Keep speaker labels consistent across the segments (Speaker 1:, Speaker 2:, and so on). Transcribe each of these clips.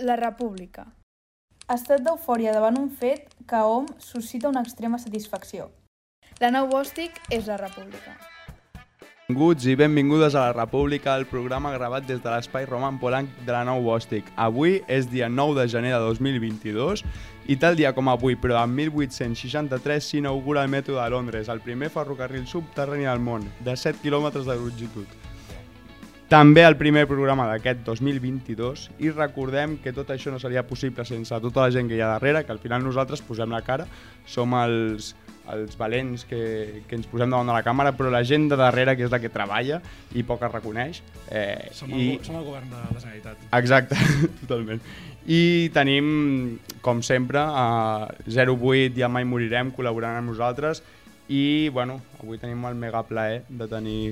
Speaker 1: La República. Estat d'eufòria davant un fet que a hom suscita una extrema satisfacció. La nou bòstic és la República.
Speaker 2: Benvinguts i benvingudes a la República, el programa gravat des de l'espai Roman Polanc de la Nou Bòstic. Avui és dia 9 de gener de 2022 i tal dia com avui, però en 1863 s'inaugura el metro de Londres, el primer ferrocarril subterrani del món, de 7 quilòmetres de longitud. També el primer programa d'aquest 2022 i recordem que tot això no seria possible sense tota la gent que hi ha darrere, que al final nosaltres posem la cara, som els, els valents que, que ens posem davant de la càmera, però la gent de darrere, que és la que treballa i poc es reconeix. Eh,
Speaker 3: Som,
Speaker 2: i...
Speaker 3: el, som el govern de la Generalitat.
Speaker 2: Exacte, totalment. I tenim, com sempre, a 08 Ja mai morirem col·laborant amb nosaltres i, bueno, avui tenim el mega plaer de tenir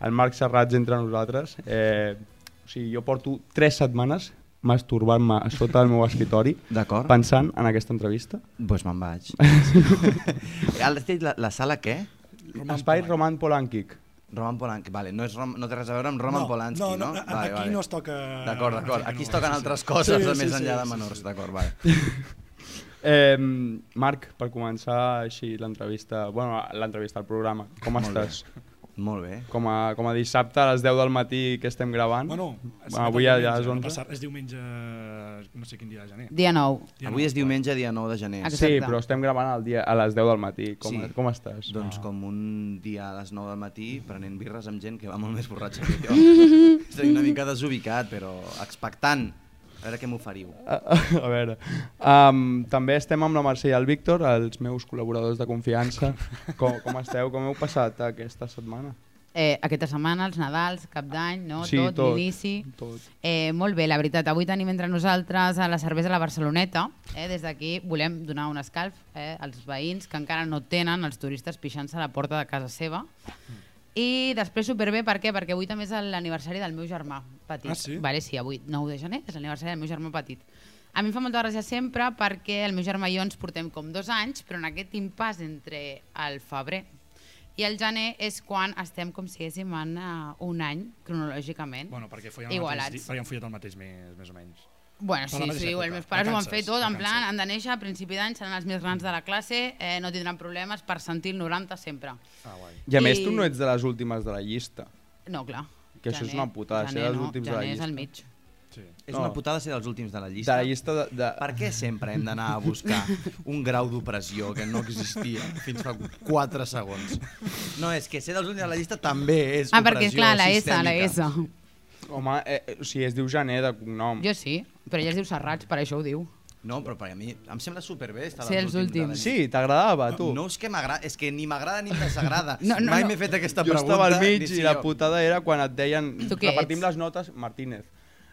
Speaker 2: el Marc Serrats entre nosaltres. Eh, o sigui, jo porto 3 setmanes masturbant-me sota el meu escritori pensant en aquesta entrevista.
Speaker 4: Doncs pues me'n vaig. Has dit la, la sala què?
Speaker 3: Roman
Speaker 2: Espai
Speaker 3: Polanc.
Speaker 2: Roman Polanquic.
Speaker 4: Roman Polanski. Vale, no, és Rom, no té res a veure amb Roman Polanski,
Speaker 3: no?
Speaker 4: no?
Speaker 3: no,
Speaker 4: Vale,
Speaker 3: aquí
Speaker 4: vale.
Speaker 3: no es toca...
Speaker 4: D'acord, d'acord. Aquí es toquen
Speaker 3: Sí, sí.
Speaker 4: altres coses
Speaker 3: Sí, sí,
Speaker 4: més
Speaker 3: sí,
Speaker 4: enllà de
Speaker 3: sí,
Speaker 4: menors,
Speaker 3: sí.
Speaker 4: d'acord, vale.
Speaker 2: Eh, Marc, per començar així l'entrevista, bueno, l'entrevista, el programa, com
Speaker 4: Molt
Speaker 2: estàs?
Speaker 4: Molt bé.
Speaker 2: Com a, com a dissabte a les 10 del matí que estem gravant.
Speaker 3: Bueno,
Speaker 2: Bueno, avui ja, ja és
Speaker 3: no
Speaker 2: 11.
Speaker 3: passa- És diumenge, no sé quin dia de gener.
Speaker 5: Dia 9.
Speaker 3: Dia
Speaker 4: Avui
Speaker 3: nou.
Speaker 4: és diumenge, dia 9 de gener.
Speaker 5: Exacte.
Speaker 2: Sí, però estem gravant el dia, a les 10 del matí. Com,
Speaker 4: Sí.
Speaker 2: com estàs?
Speaker 4: Doncs com un dia a les 9 del matí prenent birres amb gent que va molt més borratxa que jo. Estic una mica desubicat, però expectant. A veure què m'oferiu.
Speaker 2: A, a veure, um, també estem amb la Mercè i el Víctor, els meus col·laboradors de confiança. Com, com esteu? Com heu passat aquesta setmana?
Speaker 5: Eh, aquesta setmana, els Nadals, cap d'any, no?
Speaker 2: Sí,
Speaker 5: tot,
Speaker 2: tot.
Speaker 5: l'inici. Eh, molt bé, la veritat. Avui tenim entre nosaltres a la cervesa La Barceloneta. Eh? Des d'aquí volem donar un escalf eh, als veïns que encara no tenen els turistes pixant-se a la porta de casa seva. I després superbé, per què? Perquè avui també és l'aniversari del meu germà petit.
Speaker 3: Ah, sí?
Speaker 5: Vale, sí, avui, 9 de gener, és l'aniversari del meu germà petit. A mi em fa molta gràcia sempre perquè el meu germà i jo ens portem com dos anys, però en aquest impàs entre el febrer i el gener és quan estem com si haguéssim en uh, un any, cronològicament.
Speaker 3: Bueno, perquè follen, el
Speaker 5: Igualats.
Speaker 3: mateix, di- perquè han follat el mateix mes, més o menys.
Speaker 5: Bueno, sí,
Speaker 3: la
Speaker 5: sí,
Speaker 3: època.
Speaker 5: els meus pares ho han
Speaker 3: Vacances,
Speaker 5: fet tot, en plan,
Speaker 3: vacances.
Speaker 5: han de néixer a principi d'any, seran els més grans de la classe, eh, no tindran problemes per sentir el 90 sempre.
Speaker 3: Ah, guai.
Speaker 2: I a més,
Speaker 5: I-
Speaker 2: tu no ets de les últimes de la llista.
Speaker 5: No, clar.
Speaker 2: Que això és una putada, ser dels
Speaker 5: no,
Speaker 2: últims de la
Speaker 5: gener és al
Speaker 2: llista.
Speaker 5: mig.
Speaker 3: Sí.
Speaker 4: És
Speaker 2: No.
Speaker 4: una putada ser dels últims de la
Speaker 2: De
Speaker 4: llista.
Speaker 2: la llista de... de...
Speaker 4: Per què sempre hem d'anar a buscar un grau d'opressió que no existia fins fa 4 segons? No, és que ser dels últims de la llista també és
Speaker 5: Ah, perquè,
Speaker 4: opressió
Speaker 5: clar, la S, la
Speaker 4: sistèmica.
Speaker 5: S.
Speaker 2: Home, eh, o sigui, es diu gener de cognom.
Speaker 5: Jo sí, però ella es diu Serrats, per això ho diu.
Speaker 4: No, però per a mi em sembla superbé estar
Speaker 5: Ser
Speaker 4: dels
Speaker 5: els
Speaker 4: últims.
Speaker 2: Sí, t'agradava, tu?
Speaker 4: No és que m'agrada, és que ni m'agrada ni em desagrada.
Speaker 5: No, no,
Speaker 4: Mai
Speaker 5: no.
Speaker 4: m'he fet aquesta
Speaker 2: jo
Speaker 4: pregunta.
Speaker 2: estava al mig i la
Speaker 4: jo-
Speaker 2: putada era quan et deien repartim
Speaker 5: ets?
Speaker 2: les notes, Martínez.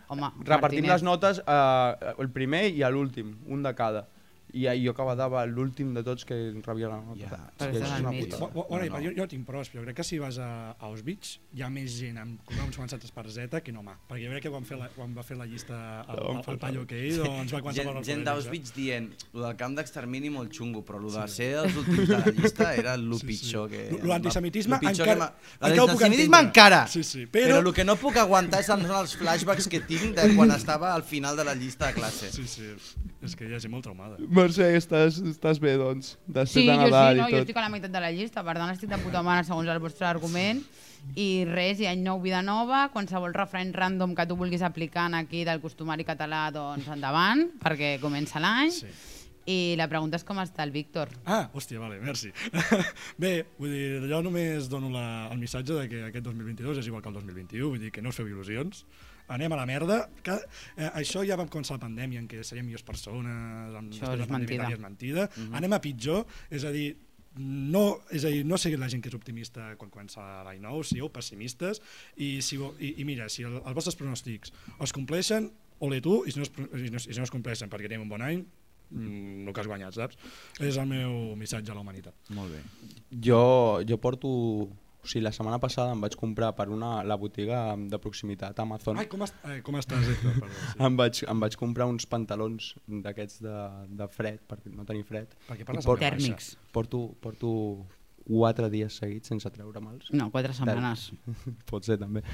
Speaker 5: Home,
Speaker 2: Repartim
Speaker 5: Martínez.
Speaker 2: les notes eh, el primer i l'últim, un de cada. I jo que dava l'últim de tots que rebia la nota. Sí, és una.
Speaker 3: Bo- Bueno,
Speaker 4: No,
Speaker 3: no. Jo, jo tinc proves, però crec que si vas a, a Auschwitz hi ha més gent amb cognoms començats per Z que no mà. Perquè jo crec que quan, fer la, quan va fer la llista el, el, el Pallo aquell, doncs va començar
Speaker 4: Gent,
Speaker 3: per
Speaker 4: gent d'Auschwitz dient lo del camp d'extermini molt xungo, però lo de ser els últims de la llista era el
Speaker 3: Sí, sí.
Speaker 4: pitjor que...
Speaker 3: Lo- l'antisemitisme encara-
Speaker 4: que L'antisemitisme encara!
Speaker 3: Sí, sí,
Speaker 4: Però...
Speaker 3: però-
Speaker 4: el que no puc aguantar són els flashbacks que tinc de quan estava al final de la llista de classe.
Speaker 3: Sí, sí, és que hi ha gent molt traumada.
Speaker 2: Mercè, estàs, estàs bé, doncs? Després
Speaker 5: Sí,
Speaker 2: de
Speaker 5: jo sí, no?
Speaker 2: i
Speaker 5: jo
Speaker 2: tot.
Speaker 5: estic a la meitat de la llista, per tant estic de puta mare segons el vostre argument. I res, i any nou, vida nova, qualsevol refrany random que tu vulguis aplicar aquí del costumari català, doncs endavant, perquè comença l'any.
Speaker 3: Sí.
Speaker 5: I la pregunta és com està el Víctor.
Speaker 3: Ah, hòstia, vale, merci. Bé, vull dir, jo només dono la, el missatge de que aquest 2022 és igual que el 2021, vull dir que no us feu il·lusions, anem a la merda. Que, eh, això ja vam començar la pandèmia, en què seriem millors persones, amb,
Speaker 5: Això és mentida.
Speaker 3: és mentida. Anem a pitjor, és a dir, no, és a dir, no sigueu la gent que és optimista quan comença l'any nou, sigueu pessimistes i, si, i, i mira, si el, els vostres pronòstics es compleixen, ole tu, i si no es, i no, i si no es compleixen perquè tenim un bon any, mm, el que has guanyat, saps? És el meu missatge a la humanitat.
Speaker 4: Molt bé.
Speaker 2: Jo, jo porto... O sigui, la setmana passada em vaig comprar per una, la botiga de proximitat Amazon.
Speaker 3: Ai, com, est eh, com estàs? Perdó, sí.
Speaker 2: Em vaig, em vaig comprar uns pantalons d'aquests de, de fred, per no tenir fred.
Speaker 3: Perquè parles
Speaker 2: porto-.
Speaker 5: Tèrmics.
Speaker 2: Porto, porto quatre dies seguits sense treure-me'ls.
Speaker 5: No, quatre setmanes.
Speaker 2: Pot ser també.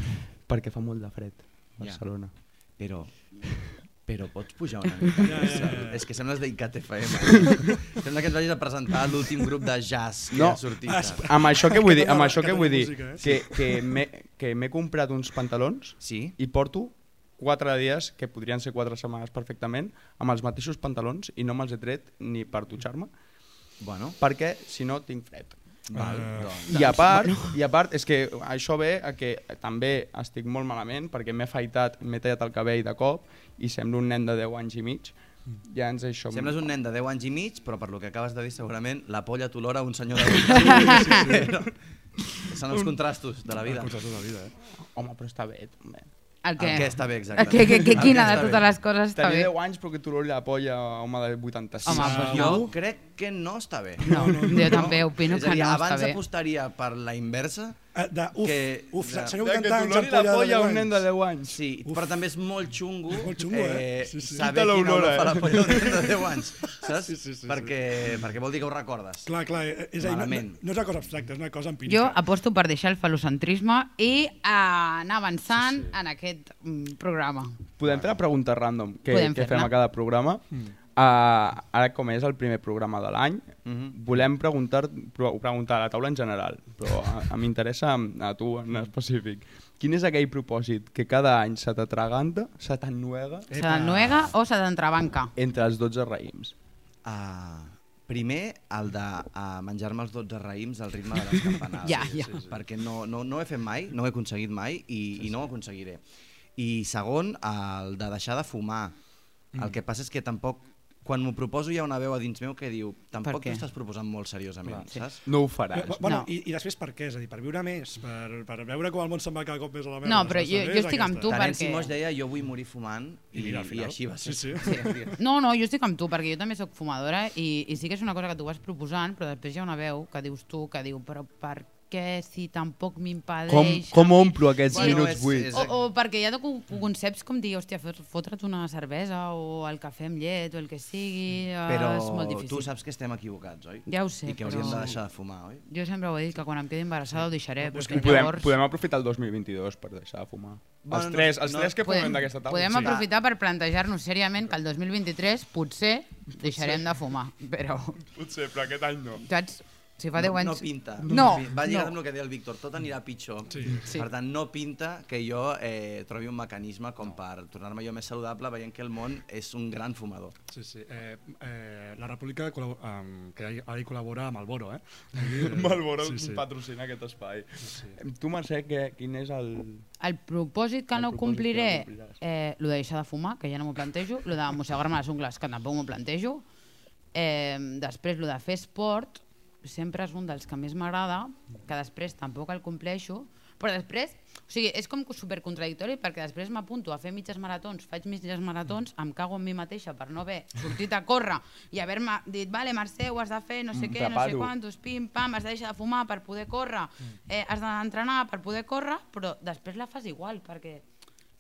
Speaker 2: Perquè fa molt de fred a
Speaker 4: Ja.
Speaker 2: Barcelona.
Speaker 4: Però però pots pujar una mica
Speaker 3: Ja, ja, ja.
Speaker 4: És que sembles d'ICAT FM. Sembla que ens vagis a presentar l'últim grup de jazz que
Speaker 2: No.
Speaker 4: ha sortit.
Speaker 3: Ah,
Speaker 4: ara.
Speaker 2: Amb això que vull dir, amb això que vull dir,
Speaker 3: música,
Speaker 2: que,
Speaker 3: eh?
Speaker 2: que que m'he comprat uns pantalons
Speaker 4: Sí?
Speaker 2: i porto quatre dies, que podrien ser quatre setmanes perfectament, amb els mateixos pantalons i no me'ls he tret ni per dutxar-me,
Speaker 4: Bueno,
Speaker 2: perquè si no tinc fred.
Speaker 4: val,
Speaker 3: Eh,
Speaker 4: doncs.
Speaker 2: I a part, i a part, és que això ve a que també estic molt malament perquè m'he afaitat, m'he tallat el cabell de cop i semblo un nen de 10 anys i mig. Ja ens això...
Speaker 4: Sembles un nen de 10 anys i mig, però per lo que acabes de dir segurament la polla t'olora un senyor de 20 anys. Són els contrastos de la vida.
Speaker 3: Coses de la vida, eh?
Speaker 2: Home, però està bé, també.
Speaker 5: El que,
Speaker 4: El que està bé, exacte.
Speaker 5: Que, que, que quina de totes
Speaker 4: bé.
Speaker 5: les coses està
Speaker 2: Tenir
Speaker 5: bé.
Speaker 2: 10 anys però que t'olori la polla a home de 86.
Speaker 5: Home,
Speaker 3: Ah,
Speaker 5: pues
Speaker 4: Jo
Speaker 5: no.
Speaker 4: crec que no està bé.
Speaker 5: No, jo també opino
Speaker 4: És
Speaker 5: que
Speaker 4: a dir,
Speaker 5: no està
Speaker 4: abans
Speaker 5: bé.
Speaker 4: apostaria per la inversa,
Speaker 3: de, uf,
Speaker 4: Que-
Speaker 3: uf,
Speaker 4: de-
Speaker 2: De
Speaker 3: 80
Speaker 2: que t'olori la
Speaker 3: polla de
Speaker 2: polla a
Speaker 3: 10
Speaker 2: un nen de
Speaker 3: anys.
Speaker 2: 10 anys.
Speaker 4: sí, però també és molt xungo,
Speaker 3: Molt xungo, eh? Sí, sí.
Speaker 4: saber quina olor
Speaker 2: l'olor,
Speaker 4: fa la
Speaker 2: eh?
Speaker 4: polla d'un nen de 10 anys, saps?
Speaker 3: Sí, sí, sí,
Speaker 4: perquè, perquè vol dir que ho recordes.
Speaker 3: Clar, clar, eh, és a dir, no, no, no és una cosa abstracta, és una cosa empírica.
Speaker 5: Jo aposto per deixar el falocentrisme i eh, anar avançant en aquest mm, programa.
Speaker 2: Podem fer la pregunta random que,
Speaker 5: Podem
Speaker 2: que fem a cada programa. Uh, ara, com és el primer programa de l'any,
Speaker 4: Mhm.
Speaker 2: volem preguntar, preguntar a la taula en general, però a, a m'interessa a tu en específic. Quin és aquell propòsit que cada any se t'atraganta, se t'ennuega
Speaker 5: Se t'ennuega o se t'entrebanca?
Speaker 2: entre els 12 raïms?
Speaker 4: Uh, primer, el de uh, menjar-me els 12 raïms al ritme de les campanades.
Speaker 5: Ja, ja.
Speaker 4: Perquè no, no, no ho he fet mai, no ho he aconseguit mai i, i no ho aconseguiré. I segon, el de deixar de fumar.
Speaker 5: Mm.
Speaker 4: El que passa és que tampoc, quan m'ho proposo hi ha una veu a dins meu que diu tampoc
Speaker 5: què?
Speaker 4: t'ho estàs proposant molt seriosament,
Speaker 3: Clar.
Speaker 4: saps?
Speaker 2: No ho faràs.
Speaker 3: bu- bueno,
Speaker 5: No.
Speaker 3: i, I després per què? És a dir, per viure més, per, per veure com el món se'n va cada cop més a la merda.
Speaker 5: No, però jo- jo estic amb tu,
Speaker 4: Terence
Speaker 5: perquè-
Speaker 4: Moix deia jo vull morir fumant i,
Speaker 3: I mira,
Speaker 4: i així va ser.
Speaker 3: Sí, sí.
Speaker 5: No, no, jo estic amb tu, perquè jo també sóc fumadora i, i sí que és una cosa que tu vas proposant, però després hi ha una veu que dius tu, que diu, però per què si tampoc
Speaker 2: Com,
Speaker 5: m'impedeix...
Speaker 2: com omplo aquests
Speaker 4: Bueno,
Speaker 2: minuts
Speaker 4: és-
Speaker 2: buits?
Speaker 4: és-
Speaker 5: O, o perquè hi ha co- concepts com dir, hòstia, fot- fotre't una cervesa o el cafè amb llet o el que sigui, eh,
Speaker 4: Però
Speaker 5: és molt difícil.
Speaker 4: tu saps que estem equivocats, oi?
Speaker 5: Ja ho sé,
Speaker 4: I que
Speaker 5: però-
Speaker 4: hauríem de deixar de fumar, oi?
Speaker 5: Jo sempre ho he dit, que quan em quedi embarassada ho deixaré,
Speaker 3: Pues
Speaker 5: perquè
Speaker 2: podem,
Speaker 5: llavors...
Speaker 2: podem aprofitar el 2022 per deixar de fumar.
Speaker 4: Bueno,
Speaker 2: els
Speaker 4: no-
Speaker 2: tres, els
Speaker 4: no-
Speaker 2: tres que
Speaker 5: podem,
Speaker 2: d'aquesta taula.
Speaker 5: podem
Speaker 2: sí.
Speaker 5: aprofitar per plantejar-nos seriament que el 2023 potser deixarem de fumar, però,
Speaker 2: Potser, però aquest any no.
Speaker 5: saps? Si fa 10
Speaker 4: no,
Speaker 5: anys...
Speaker 4: no pinta.
Speaker 5: No,
Speaker 4: Va lligat
Speaker 5: no.
Speaker 4: amb el que deia el Víctor, tot anirà pitjor.
Speaker 3: Sí.
Speaker 5: Sí.
Speaker 4: Per tant, no pinta que jo eh, trobi un mecanisme com per tornar-me jo més saludable veient que el món és un gran fumador.
Speaker 3: Sí, sí. Eh, eh, la República que ara hi col·labora amb el Boro, eh? Eh,
Speaker 2: Malboro
Speaker 3: sí, sí.
Speaker 2: patrocina aquest espai. Tu, Mercè, que, quin és el...
Speaker 5: El propòsit que
Speaker 2: El
Speaker 5: no
Speaker 2: propòsit
Speaker 5: compliré,
Speaker 2: que no
Speaker 5: eh, lo de deixar de fumar, que ja no m'ho plantejo, lo de mossegar-me les ungles, que tampoc m'ho plantejo, eh, després lo de fer esport, sempre és un dels que més m'agrada, que després tampoc el compleixo, però després, o sigui, és com supercontradictori perquè després m'apunto a fer mitges maratons, faig mitges maratons, em cago en mi mateixa per no haver sortit a córrer i haver-me dit, vale, Mercè, ho has de fer, no sé
Speaker 2: Mm,
Speaker 5: què, no sé quantos, pim, pam, has de deixar de fumar per poder córrer, eh, has d'entrenar per poder córrer, però després la fas igual, perquè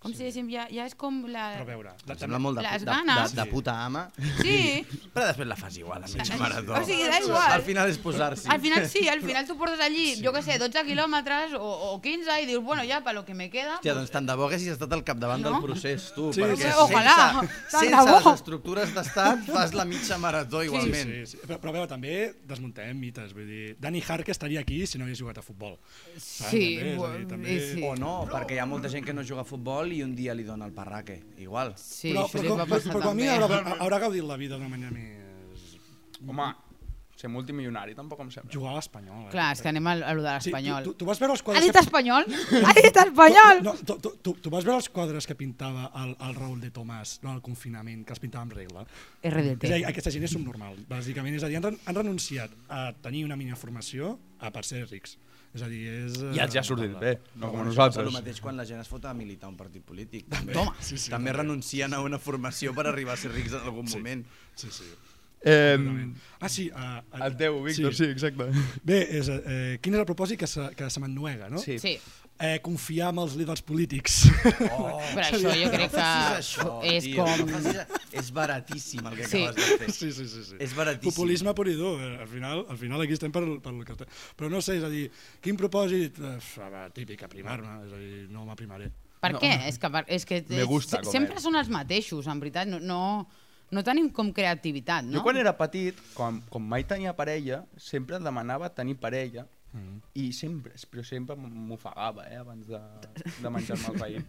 Speaker 5: com si diguéssim, ja, ja és com la...
Speaker 3: Però veure,
Speaker 4: Em sembla molt de,
Speaker 5: Les
Speaker 4: de,
Speaker 5: ganes.
Speaker 4: de, de puta ama,
Speaker 5: Sí,
Speaker 4: però després la fas igual, a mitja marató.
Speaker 5: o sigui, da igual.
Speaker 4: Al final és posar-s'hi.
Speaker 5: Al final sí, al final tu portes allí, jo què sé, 12 quilòmetres o, o 15 i dius, bueno, ja, per lo que me queda...
Speaker 4: Hòstia, doncs tant de bo haguessis estat al capdavant
Speaker 5: No?
Speaker 4: del procés, tu,
Speaker 3: Sí,
Speaker 4: perquè
Speaker 3: sí,
Speaker 5: sí. Ojalà,
Speaker 4: sense, sense les estructures d'estat fas la mitja marató igualment.
Speaker 3: Sí, sí. Però, però a veure, també desmuntem mites. Vull dir, Dani Harke estaria aquí si no hagués jugat a futbol.
Speaker 5: Sí,
Speaker 3: També, és dir, també...
Speaker 5: sí.
Speaker 4: O no, perquè hi ha molta gent que no juga a futbol i un dia li dona el parraque, igual.
Speaker 5: Sí,
Speaker 3: però,
Speaker 5: això
Speaker 3: però, però, però com a mi haurà, haurà gaudit la vida d'una manera més...
Speaker 2: Home, ser multimilionari tampoc em sembla.
Speaker 3: Jugar a l'Espanyol. Eh?
Speaker 5: Clar, és que anem a, a lo de
Speaker 3: Sí,
Speaker 5: l'espanyol.
Speaker 3: tu, tu, tu vas veure els
Speaker 5: Ha
Speaker 3: quadres...
Speaker 5: dit
Speaker 3: que-
Speaker 5: espanyol? Ha dit espanyol?
Speaker 3: No, tu, tu, tu, tu vas veure els quadres que pintava el, el Raül de Tomàs durant el confinament, que els pintava amb regla.
Speaker 5: RDT.
Speaker 3: És a dir, aquesta gent és subnormal, bàsicament. És a dir, han, han renunciat a tenir una mínima formació a per ser rics. És a dir, és... eh,
Speaker 2: I els ja ha sortit bé, no com
Speaker 4: això passa
Speaker 2: nosaltres.
Speaker 4: El mateix quan la gent es fot a militar un partit polític. També,
Speaker 5: Toma.
Speaker 3: Sí, sí,
Speaker 4: també
Speaker 3: també.
Speaker 4: renuncien a una formació per arribar a ser rics en algun moment.
Speaker 3: Sí, sí.
Speaker 2: Eh,
Speaker 3: Ah, sí. Uh,
Speaker 2: el teu, Víctor, sí, exacte.
Speaker 3: Bé, és, eh, quin és el propòsit que se, que se m'ennuega, no?
Speaker 2: Sí.
Speaker 5: Sí,
Speaker 3: Eh, confiar en els líders polítics.
Speaker 4: Oh,
Speaker 5: però això jo crec que
Speaker 4: facis això,
Speaker 5: és
Speaker 4: tio,
Speaker 5: com...
Speaker 4: no És baratíssim el que
Speaker 5: Sí.
Speaker 4: acabes de fer.
Speaker 3: sí, sí, sí, sí.
Speaker 4: És baratíssim.
Speaker 3: Populisme pur i dur. eh, Al final, al final aquí estem per, per el que. Però no sé, és a dir, quin propòsit? Eh, típic, aprimar-me, és a dir, no m'aprimaré.
Speaker 5: Per
Speaker 2: No.
Speaker 5: què? És que, per- és que
Speaker 2: Me gusta comer.
Speaker 5: sempre són els mateixos, en veritat. No, no, no tenim com creativitat, no?
Speaker 2: Jo quan era petit, com, com mai tenia parella, sempre demanava tenir parella
Speaker 3: Mm.
Speaker 2: i sempre, però sempre m'ofegava eh, abans de, de menjar-me el raïm.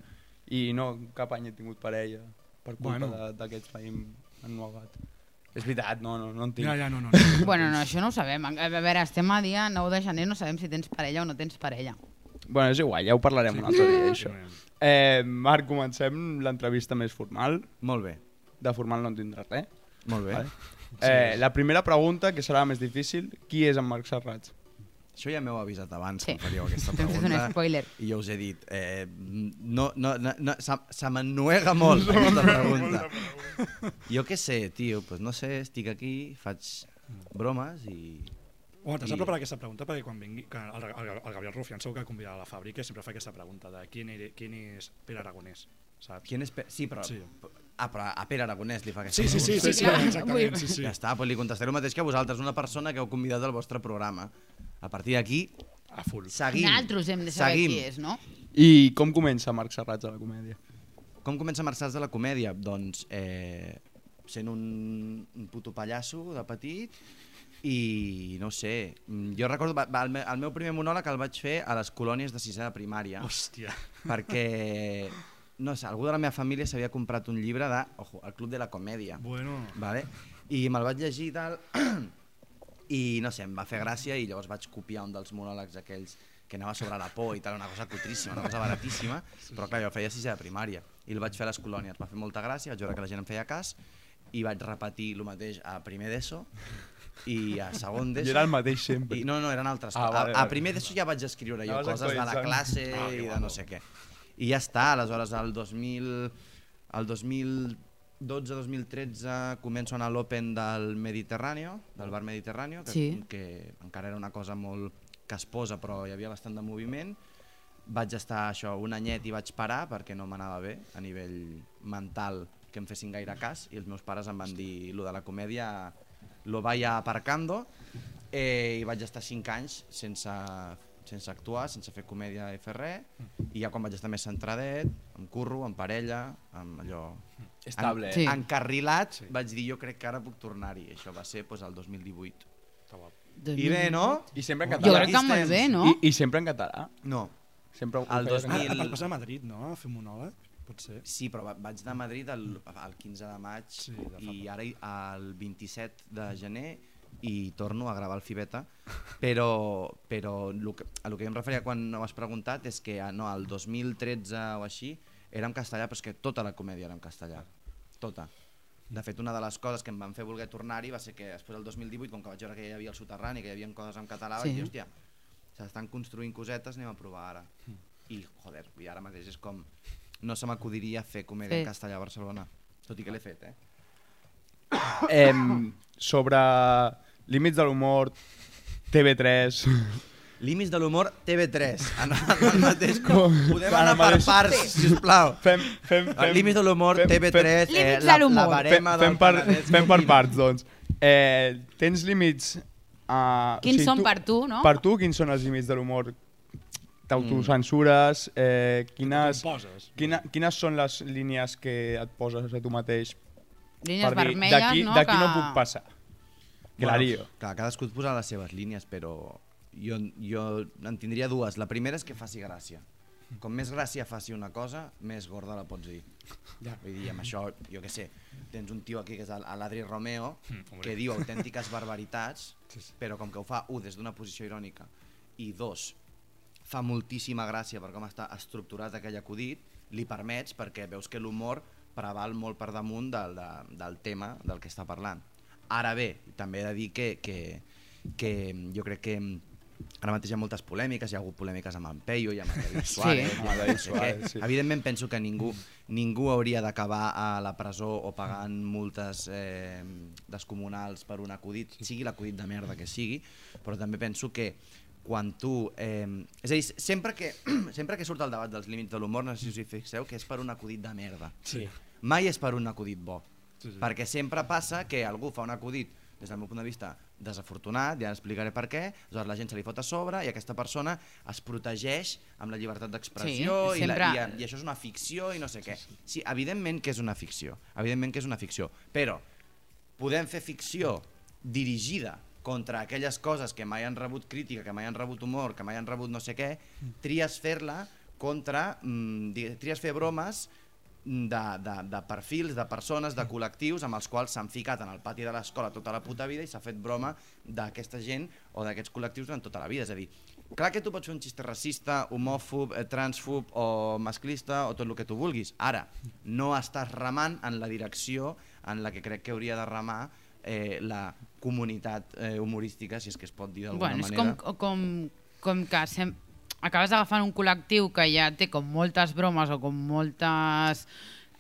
Speaker 2: I no, cap any he tingut parella per culpa
Speaker 3: Bueno.
Speaker 2: d'aquest raïm ennuegat. És veritat, no, no, no en tinc.
Speaker 3: Ja, ja, no, no. no.
Speaker 5: Bueno, no, això no ho sabem. A veure, estem a dia 9 de gener, no sabem si tens parella o no tens parella.
Speaker 2: Bueno, és igual, ja ho parlarem un altre dia, això.
Speaker 3: Sí.
Speaker 2: Eh, Marc, comencem l'entrevista més formal.
Speaker 4: Molt bé,
Speaker 2: De formal no en tindràs res.
Speaker 4: molt bé.
Speaker 2: Vale. Eh, la primera pregunta, que serà la més difícil, qui és en Marc Serrats?
Speaker 4: Això ja m'heu avisat abans
Speaker 5: Sí.
Speaker 4: que em faríeu aquesta
Speaker 5: Hem fet un
Speaker 4: pregunta.
Speaker 5: spoiler.
Speaker 4: I jo us he dit, eh, no, no, no, no, se, se m'ennuega molt aquesta pregunta. Jo què sé, tio, pues no sé, estic aquí, faig bromes i...
Speaker 3: Home, t'has de preparar aquesta pregunta perquè quan vingui... Que el, el, el Gabriel Rufián segur que convidarà a la fàbrica i sempre fa aquesta pregunta de qui, era, qui és Pere Aragonès, saps?
Speaker 4: Quin és Pe... Sí, però...
Speaker 3: Sí.
Speaker 4: Ah, però a Pere Aragonès li fa aquesta
Speaker 3: Sí, sí, sí, sí, sí,
Speaker 5: clar.
Speaker 3: exactament, sí, sí.
Speaker 4: Ja està, doncs li contestaré el mateix que vosaltres, una persona que heu convidat al vostre programa. A partir d'aquí,
Speaker 3: A full.
Speaker 4: seguim.
Speaker 5: Nosaltres hem de saber
Speaker 4: seguim.
Speaker 5: qui és, no?
Speaker 2: I com comença Marc Serrats a la comèdia?
Speaker 4: Com comença Marçals de la comèdia? Doncs eh, sent un, un puto pallasso de petit i no sé, jo recordo va, va, el, me, el meu primer monòleg el vaig fer a les colònies de sisè de primària
Speaker 3: Hòstia.
Speaker 4: perquè no sé, algú de la meva família s'havia comprat un llibre de, ojo, el Club de la Comèdia
Speaker 3: Bueno,
Speaker 4: vale? i me'l vaig llegir i tal i no sé, em va fer gràcia i llavors vaig copiar un dels monòlegs aquells que anava sobre la por i tal, una cosa cutríssima, una cosa baratíssima, però clar, jo feia sisè de primària i el vaig fer a les colònies, va fer molta gràcia, vaig veure que la gent em feia cas i vaig repetir el mateix a primer d'ESO i a segon
Speaker 2: I
Speaker 4: d'ESO.
Speaker 2: era el mateix sempre.
Speaker 4: I, no, no, eren altres.
Speaker 2: Ah,
Speaker 4: a,
Speaker 2: vale,
Speaker 4: a
Speaker 2: vale.
Speaker 4: primer d'ESO ja vaig escriure jo coses de la classe
Speaker 3: Ah,
Speaker 4: i de no sé què. I ja està, aleshores el 2000, el 2012-2013 començo a anar a l'Open del Mediterráneo, del bar Mediterráneo, que,
Speaker 5: Sí.
Speaker 4: que encara era una cosa molt casposa però hi havia bastant de moviment. Vaig estar això un anyet i vaig parar perquè no m'anava bé a nivell mental que em fessin gaire cas i els meus pares em van dir lo de la comèdia lo vaya aparcando eh, i vaig estar 5 anys sense, sense actuar, sense fer comèdia i fer res i ja quan vaig estar més centradet, amb curro, amb parella, amb allò...
Speaker 2: Estable,
Speaker 4: en,
Speaker 5: Sí.
Speaker 4: Encarrilat, vaig dir jo crec que ara puc tornar-hi. Això va ser pues, el 2018.
Speaker 3: està guapo.
Speaker 4: I bé, no?
Speaker 2: I sempre en
Speaker 5: Jo
Speaker 2: català.
Speaker 5: crec que molt bé, no?
Speaker 2: I, I sempre en català.
Speaker 4: No.
Speaker 2: Sempre ho
Speaker 4: El
Speaker 2: feies en
Speaker 4: 2000.
Speaker 3: Ah, et vas a Madrid, no? A fer monòleg, potser.
Speaker 4: Sí, però va- vaig anar a Madrid el, el 15 de maig
Speaker 3: Sí, de
Speaker 4: i ara el 27 de gener i torno a gravar el Fibeta, però, però el que, a el que em referia quan ho has preguntat és que no, el 2013 o així era en castellà, però és que tota la comèdia era en castellà, tota. De fet, una de les coses que em van fer voler tornar-hi va ser que després del 2018, com que vaig veure que hi havia el soterrani, que hi havia coses en català,
Speaker 5: Sí.
Speaker 4: vaig dir, hòstia, s'estan construint cosetes, anem a provar ara. I, joder, i ara mateix és com... No se m'acudiria fer comèdia
Speaker 5: Fer.
Speaker 4: en castellà a Barcelona, tot i que l'he fet, eh?
Speaker 2: Em, sobre límits de l'humor, TV3...
Speaker 4: Límits de l'humor TV3, en, en el mateix com... Podem anar per parts, sisplau.
Speaker 2: Fem, fem, fem,
Speaker 4: Límits de l'humor
Speaker 2: fem-
Speaker 4: TV3, eh,
Speaker 5: Límits
Speaker 4: la,
Speaker 5: de l'humor.
Speaker 4: la
Speaker 2: Fem,
Speaker 4: barema
Speaker 2: fem,
Speaker 4: del
Speaker 2: per, fem per parts, doncs. Eh, tens límits... Uh,
Speaker 5: Quins són per tu, no?
Speaker 2: Per tu, quins són els límits de l'humor? T'autocensures? Eh, quines, quina, quines són les línies que et poses a tu mateix?
Speaker 5: Línies
Speaker 2: per dir,
Speaker 5: vermelles,
Speaker 2: d'aquí
Speaker 5: no?
Speaker 2: d'aquí
Speaker 5: que...
Speaker 2: no puc passar. La lío.
Speaker 4: Clar, cadascú et posa les seves línies, però jo, jo en tindria dues. La primera és que faci gràcia. Com més gràcia faci una cosa, més gorda la pots dir.
Speaker 3: Ja.
Speaker 4: Vull dir, amb això, jo què sé, tens un tio aquí que és l'Adri Romeo,
Speaker 3: Mm,
Speaker 4: que diu autèntiques barbaritats,
Speaker 3: Sí, sí.
Speaker 4: però com que ho fa, un, des d'una posició irònica, i dos, fa moltíssima gràcia per com està estructurat aquell acudit, li permets perquè veus que l'humor preval molt per damunt del, de, del tema del que està parlant. Ara bé, també he de dir que, que, que jo crec que ara mateix hi ha moltes polèmiques, hi ha hagut polèmiques amb en Peyo i amb en David Suárez,
Speaker 2: Amb
Speaker 4: i
Speaker 2: el David Suárez, sí.
Speaker 4: Evidentment penso que ningú, ningú hauria d'acabar a la presó o pagant multes eh, descomunals per un acudit, sigui l'acudit de merda que sigui, però també penso que quan tu... Eh, és a dir, sempre que, sempre que surt el debat dels límits de l'humor, no sé si us hi fixeu, que és per un acudit de merda.
Speaker 3: Sí.
Speaker 4: Mai és per un acudit bo.
Speaker 3: Sí, sí.
Speaker 4: Perquè sempre passa que algú fa un acudit des del meu punt de vista, desafortunat, ja explicaré per què, aleshores la gent se li fot a sobre i aquesta persona es protegeix amb la llibertat d'expressió
Speaker 5: Sí,
Speaker 4: i,
Speaker 5: sempre-
Speaker 4: i, i això és una ficció i no sé què. Sí, evidentment que és una ficció, evidentment que és una ficció, però podem fer ficció dirigida contra aquelles coses que mai han rebut crítica, que mai han rebut humor, que mai han rebut no sé què, tries fer-la contra, mm, tries fer bromes de, de, de perfils, de persones, de col·lectius amb els quals s'han ficat en el pati de l'escola tota la puta vida i s'ha fet broma d'aquesta gent o d'aquests col·lectius durant tota la vida. És a dir, clar que tu pots fer un xiste racista, homòfob, eh, transfob o masclista o tot el que tu vulguis. Ara, no estàs remant en la direcció en la que crec que hauria de remar eh, la comunitat eh, humorística, si és que es pot dir d'alguna
Speaker 5: Bueno, és
Speaker 4: manera.
Speaker 5: com, com, com que sem acabes agafant un col·lectiu que ja té com moltes bromes o com moltes...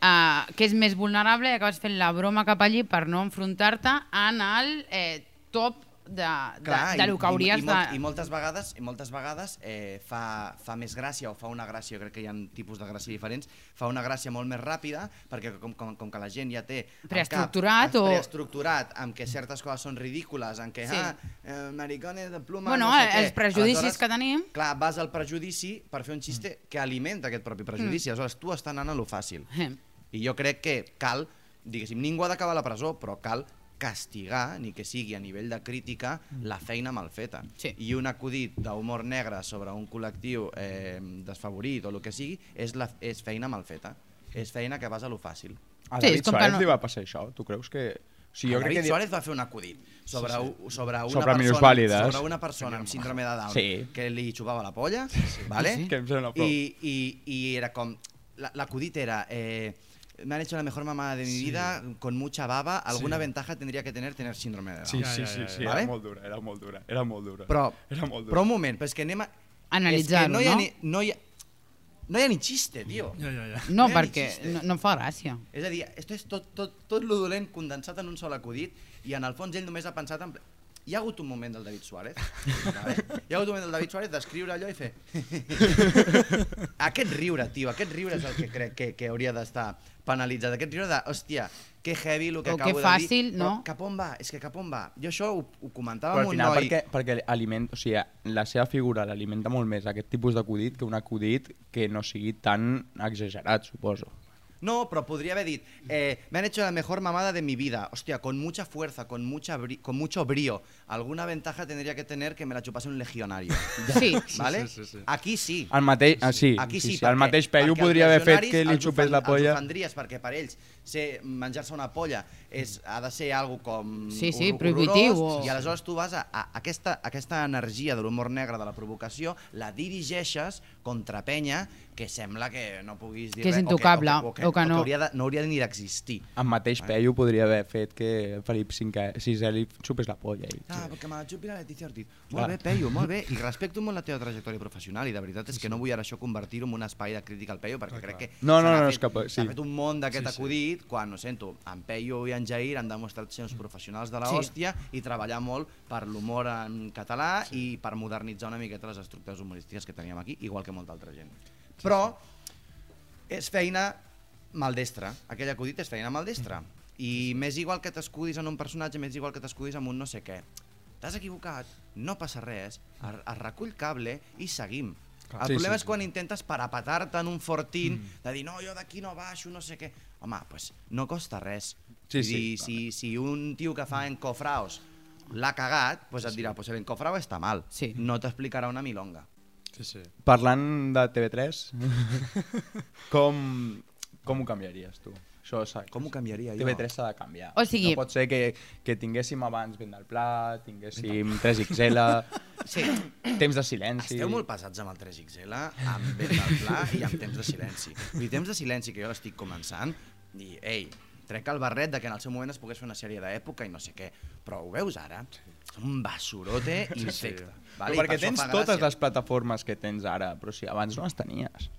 Speaker 5: Uh, que és més vulnerable i acabes fent la broma cap allí per no enfrontar-te en el eh, top de, de,
Speaker 4: Clar,
Speaker 5: de
Speaker 4: i-
Speaker 5: lo que hauries
Speaker 4: i, i,
Speaker 5: de...
Speaker 4: molt- I moltes vegades, i moltes vegades eh, fa, fa més gràcia o fa una gràcia, crec que hi ha tipus de gràcia diferents, fa una gràcia molt més ràpida perquè com, com, com que la gent ja té
Speaker 5: Preestructurat o-
Speaker 4: preestructurat amb que certes coses són ridícules, en què
Speaker 5: Sí.
Speaker 4: ah, eh, maricones de pluma,
Speaker 5: Bueno,
Speaker 4: no sé què.
Speaker 5: els prejudicis
Speaker 4: Aleshores,
Speaker 5: que tenim...
Speaker 4: Clar, vas al prejudici per fer un xiste que alimenta aquest propi prejudici,
Speaker 5: Mm.
Speaker 4: aleshores tu estàs anant a lo fàcil.
Speaker 5: Eh.
Speaker 4: I jo crec que cal, diguéssim, ningú ha d'acabar a la presó, però cal castigar, ni que sigui a nivell de crítica, la feina mal feta.
Speaker 5: Sí.
Speaker 4: I un acudit d'humor negre sobre un col·lectiu eh, desfavorit o el que sigui és, la, és feina mal feta. És feina que vas a lo fàcil.
Speaker 2: A
Speaker 5: Sí, és
Speaker 2: David
Speaker 5: com que
Speaker 2: Suárez
Speaker 5: no-
Speaker 2: li va passar això? Tu creus que... O sigui,
Speaker 4: Jo
Speaker 2: jo crec
Speaker 4: David
Speaker 2: que...
Speaker 4: Suárez va fer un acudit sobre, sí, sí. sobre una
Speaker 2: Sobre
Speaker 4: persona, sobre una persona amb síndrome de Down
Speaker 2: Sí.
Speaker 4: que li xupava la polla, ¿vale?
Speaker 2: Que em sembla prou.
Speaker 4: I, i, i era com... la- L'acudit era... Eh, me han hecho la mejor mamada de mi
Speaker 3: Sí.
Speaker 4: vida, con mucha baba, alguna
Speaker 3: Sí.
Speaker 4: ventaja tendría que tener tener síndrome de Down.
Speaker 2: Sí,
Speaker 3: Ja,
Speaker 2: sí, sí,
Speaker 3: ja,
Speaker 2: sí,
Speaker 3: ja.
Speaker 2: era
Speaker 4: Vale?
Speaker 2: molt dura, era molt dura, era molt dura.
Speaker 4: Però,
Speaker 2: Era molt dura.
Speaker 4: però un moment, però és que anem a...
Speaker 5: Analitzar-ho,
Speaker 4: no?
Speaker 5: No?
Speaker 4: ni, no, hi ha, no hi ha ni xiste, tio.
Speaker 3: Ja, ja, ja.
Speaker 5: No,
Speaker 4: No
Speaker 5: perquè no, no fa gràcia.
Speaker 4: És a dir, esto és tot, tot, tot lo dolent condensat en un sol acudit i en el fons ell només ha pensat en... Hi ha hagut un moment del David Suárez, hi ha hagut un moment del David Suárez d'escriure allò i fer... aquest riure, tio, aquest riure és el que crec que, que hauria d'estar penalitzat. Aquest riure de, hòstia, que heavy el que
Speaker 5: O
Speaker 4: acabo
Speaker 5: que
Speaker 4: de
Speaker 5: fàcil,
Speaker 4: dir.
Speaker 5: no?
Speaker 4: Però cap on va? És que cap on va? Jo això ho, ho comentava
Speaker 2: Però
Speaker 4: amb
Speaker 2: al
Speaker 4: un
Speaker 2: final,
Speaker 4: noi...
Speaker 2: perquè, perquè aliment, o sigui, la seva figura l'alimenta molt més aquest tipus d'acudit que un acudit que no sigui tan exagerat, suposo.
Speaker 4: No, pero podría haber dicho, eh, me han hecho la mejor mamada de mi vida. Hostia, con mucha fuerza, con, mucha bri- con mucho brío. Alguna ventaja tendría que tener que me la chupase un legionario.
Speaker 5: Sí.
Speaker 4: ¿Vale?
Speaker 3: Sí, sí, sí.
Speaker 4: Aquí sí.
Speaker 2: El mateix, ah, sí,
Speaker 4: Aquí sí,
Speaker 2: sí, sí,
Speaker 4: perquè-
Speaker 2: el mateix
Speaker 4: perquè
Speaker 2: podria haver fet que li xupés la polla.
Speaker 4: Els ofendries perquè per ells ser menjar-se una polla és, ha de ser algo com
Speaker 5: Sí, sí, prohibitiu, o-
Speaker 4: i aleshores tu vas a, a aquesta, aquesta energia de l'humor negre de la provocació la dirigeixes contra penya que sembla que no puguis dir
Speaker 5: Que és
Speaker 4: res,
Speaker 5: intocable,
Speaker 4: o que,
Speaker 5: o que no.
Speaker 4: hauria de, no hauria ni d'existir
Speaker 2: El mateix Peyu podria haver fet que Felip V, VI li xupés la polla. I...
Speaker 4: Ah, perquè me la xupi la Letícia Ortiz.
Speaker 2: Clar.
Speaker 4: Molt bé, Peyu, molt bé. I respecto molt la teva trajectòria professional i de veritat és que no vull ara això convertir-ho en un espai de crítica al Peyu perquè
Speaker 3: Clar,
Speaker 4: crec que
Speaker 2: No, no, no,
Speaker 4: fet,
Speaker 2: que
Speaker 4: s'ha
Speaker 2: sí.
Speaker 4: fet un món d'aquest
Speaker 3: Sí, sí.
Speaker 4: acudit quan, ho sento, en Peyu i en Jair han demostrat ser uns professionals de la
Speaker 5: Sí.
Speaker 4: hòstia i treballar molt per l'humor en català i per modernitzar una miqueta les estructures humorístiques que teníem aquí, igual que molta altra gent. Però és feina maldestra. Aquell acudit és feina maldestra. I m'és igual que t'escudis en un personatge, m'és igual que t'escudis en un no sé què. T'has equivocat, no passa res, es, es recull cable i seguim. El
Speaker 2: Sí,
Speaker 4: problema
Speaker 2: sí,
Speaker 4: és quan intentes parapetar-te en un fortín de dir no, jo d'aquí no baixo, no sé què. Home, doncs no costa res.
Speaker 2: Sí, sí,
Speaker 4: dir, si, si un tio que fa encofraos l'ha cagat, doncs et dirà, pues el encofrao està mal.
Speaker 5: Sí.
Speaker 4: No t'explicarà una milonga.
Speaker 3: Sí, sí.
Speaker 2: Parlant de TV3, com, com ho canviaries tu? Això s'ha-
Speaker 4: Com ho canviaria jo?
Speaker 2: TV3 s'ha de canviar.
Speaker 5: O sigui-
Speaker 2: No pot ser que, que tinguéssim abans Vent del Pla, tinguéssim 3XL,
Speaker 4: Sí,
Speaker 2: temps de silenci...
Speaker 4: Esteu molt pesats amb el 3XL, amb vent del pla i amb temps de silenci. Vull dir, temps de silenci que jo l'estic començant i, ei, trec el barret de que en el seu moment es pogués fer una sèrie d'època i no sé què, però ho veus ara? És un basurote infecte. Vale? I
Speaker 2: Però perquè
Speaker 4: per
Speaker 2: tens totes
Speaker 4: gràcia.
Speaker 2: les plataformes que tens ara, però si abans no les tenies.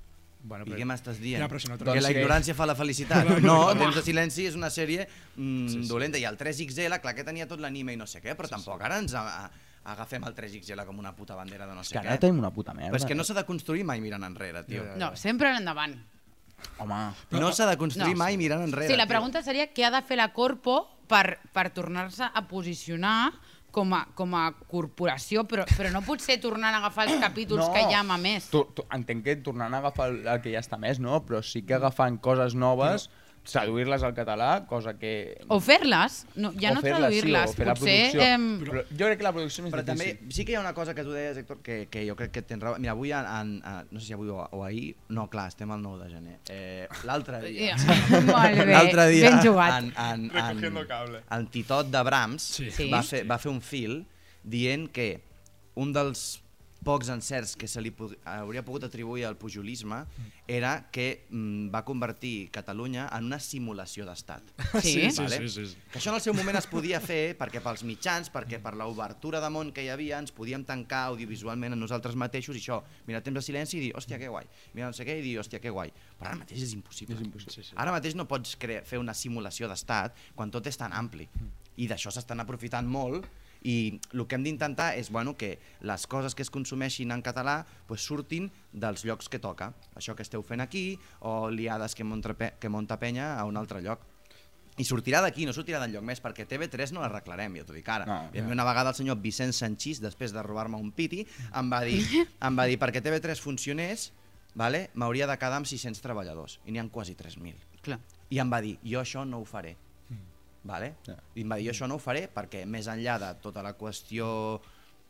Speaker 3: Bueno,
Speaker 4: I què m'estàs dient?
Speaker 3: Ja, però si no
Speaker 4: que
Speaker 2: Doncs
Speaker 4: la
Speaker 2: que-
Speaker 4: ignorància fa la felicitat. No. Temps de silenci és una sèrie mm,
Speaker 3: Sí, sí.
Speaker 4: dolenta. I el 3XL, clar que tenia tot l'anime i no sé què, però tampoc ara ens a, a, agafem el 3XL com una puta bandera de no
Speaker 2: És
Speaker 4: sé
Speaker 2: que
Speaker 4: què.
Speaker 2: ara tenim una puta merda.
Speaker 4: Però és que no s'ha de construir mai mirant enrere, tio.
Speaker 3: Ja, ja,
Speaker 5: No, sempre endavant.
Speaker 2: Home,
Speaker 4: No s'ha de construir
Speaker 5: No.
Speaker 4: mai mirant enrere.
Speaker 5: Sí, la
Speaker 4: tio.
Speaker 5: pregunta seria què ha de fer la Corpo per, per tornar-se a posicionar com a, com a corporació, però, però no potser tornant a agafar els capítols que hi ha a més.
Speaker 2: Tu, tu, entenc que tornant a agafar el, el que ja està més, no? Però sí que agafant coses noves, traduir-les al català, cosa que...
Speaker 5: O fer-les, no, ja
Speaker 2: o
Speaker 5: no traduir-les,
Speaker 2: sí, fer la
Speaker 5: potser... em,
Speaker 2: Però jo crec que la producció és més
Speaker 4: Però també
Speaker 2: difícil.
Speaker 4: sí que hi ha una cosa que tu deies, Héctor, que, que jo crec que tens raó. Mira, avui, en, en, en, no sé si avui o, o ahir, no, clar, estem al 9 de gener. Eh, L'altre dia,
Speaker 5: Ja. Molt bé,
Speaker 4: l'altre dia
Speaker 5: ben jugat.
Speaker 4: en, en, en,
Speaker 2: cable.
Speaker 4: en Titot de Brahms
Speaker 3: Sí.
Speaker 5: Sí.
Speaker 4: va, fer, va fer un fil dient que un dels pocs encerts que se li hauria pogut atribuir al pujolisme era que mm, va convertir Catalunya en una simulació d'estat.
Speaker 5: Sí?
Speaker 3: sí,
Speaker 4: Vale?
Speaker 3: sí, sí, sí.
Speaker 4: Que això en el seu moment es podia fer perquè pels mitjans, perquè per l'obertura de món que hi havia ens podíem tancar audiovisualment a nosaltres mateixos i això, mirar temps de silenci i dir, hòstia, que guai. Mirar no sé què i dir, hòstia, que guai. Però ara mateix és impossible.
Speaker 2: És impossible.
Speaker 3: Sí, sí.
Speaker 4: Ara mateix no pots fer una simulació d'estat quan tot és tan ampli. I d'això s'estan aprofitant molt i el que hem d'intentar és bueno, que les coses que es consumeixin en català pues, surtin dels llocs que toca. Això que esteu fent aquí o liades que monta, Pe- que monta penya a un altre lloc. I sortirà d'aquí, no sortirà d'enlloc més, perquè TV3 no l'arreglarem, ja t'ho dic ara.
Speaker 2: No,
Speaker 4: No, ja. Una vegada el senyor Vicent Sanchís, després de robar-me un piti, em va dir, em va dir perquè TV3 funcionés, vale, m'hauria de quedar amb 600 treballadors, i n'hi ha quasi 3.000.
Speaker 5: Clar.
Speaker 4: I em va dir, jo això no ho faré. Vale?
Speaker 2: Ja.
Speaker 4: I em va dir, jo això no ho faré perquè més enllà de tota la qüestió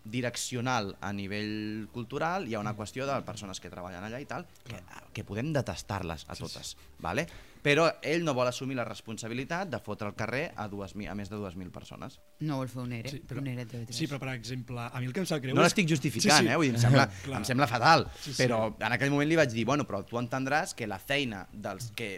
Speaker 4: direccional a nivell cultural, hi ha una qüestió de persones que treballen allà i tal, que, que podem detestar-les a totes, vale? però ell no vol assumir la responsabilitat de fotre al carrer a, dues, a més de 2.000 persones.
Speaker 5: No vols fer un ERE?
Speaker 3: Sí, però,
Speaker 5: un ERE a TV3.
Speaker 3: sí, però per exemple, a mi el que em sap greu
Speaker 4: No
Speaker 3: és-
Speaker 4: l'estic justificant,
Speaker 3: Sí, sí.
Speaker 4: eh? Vull dir, em, sembla, em sembla fatal,
Speaker 3: Sí, sí.
Speaker 4: però en aquell moment li vaig dir, bueno, però tu entendràs que la feina dels que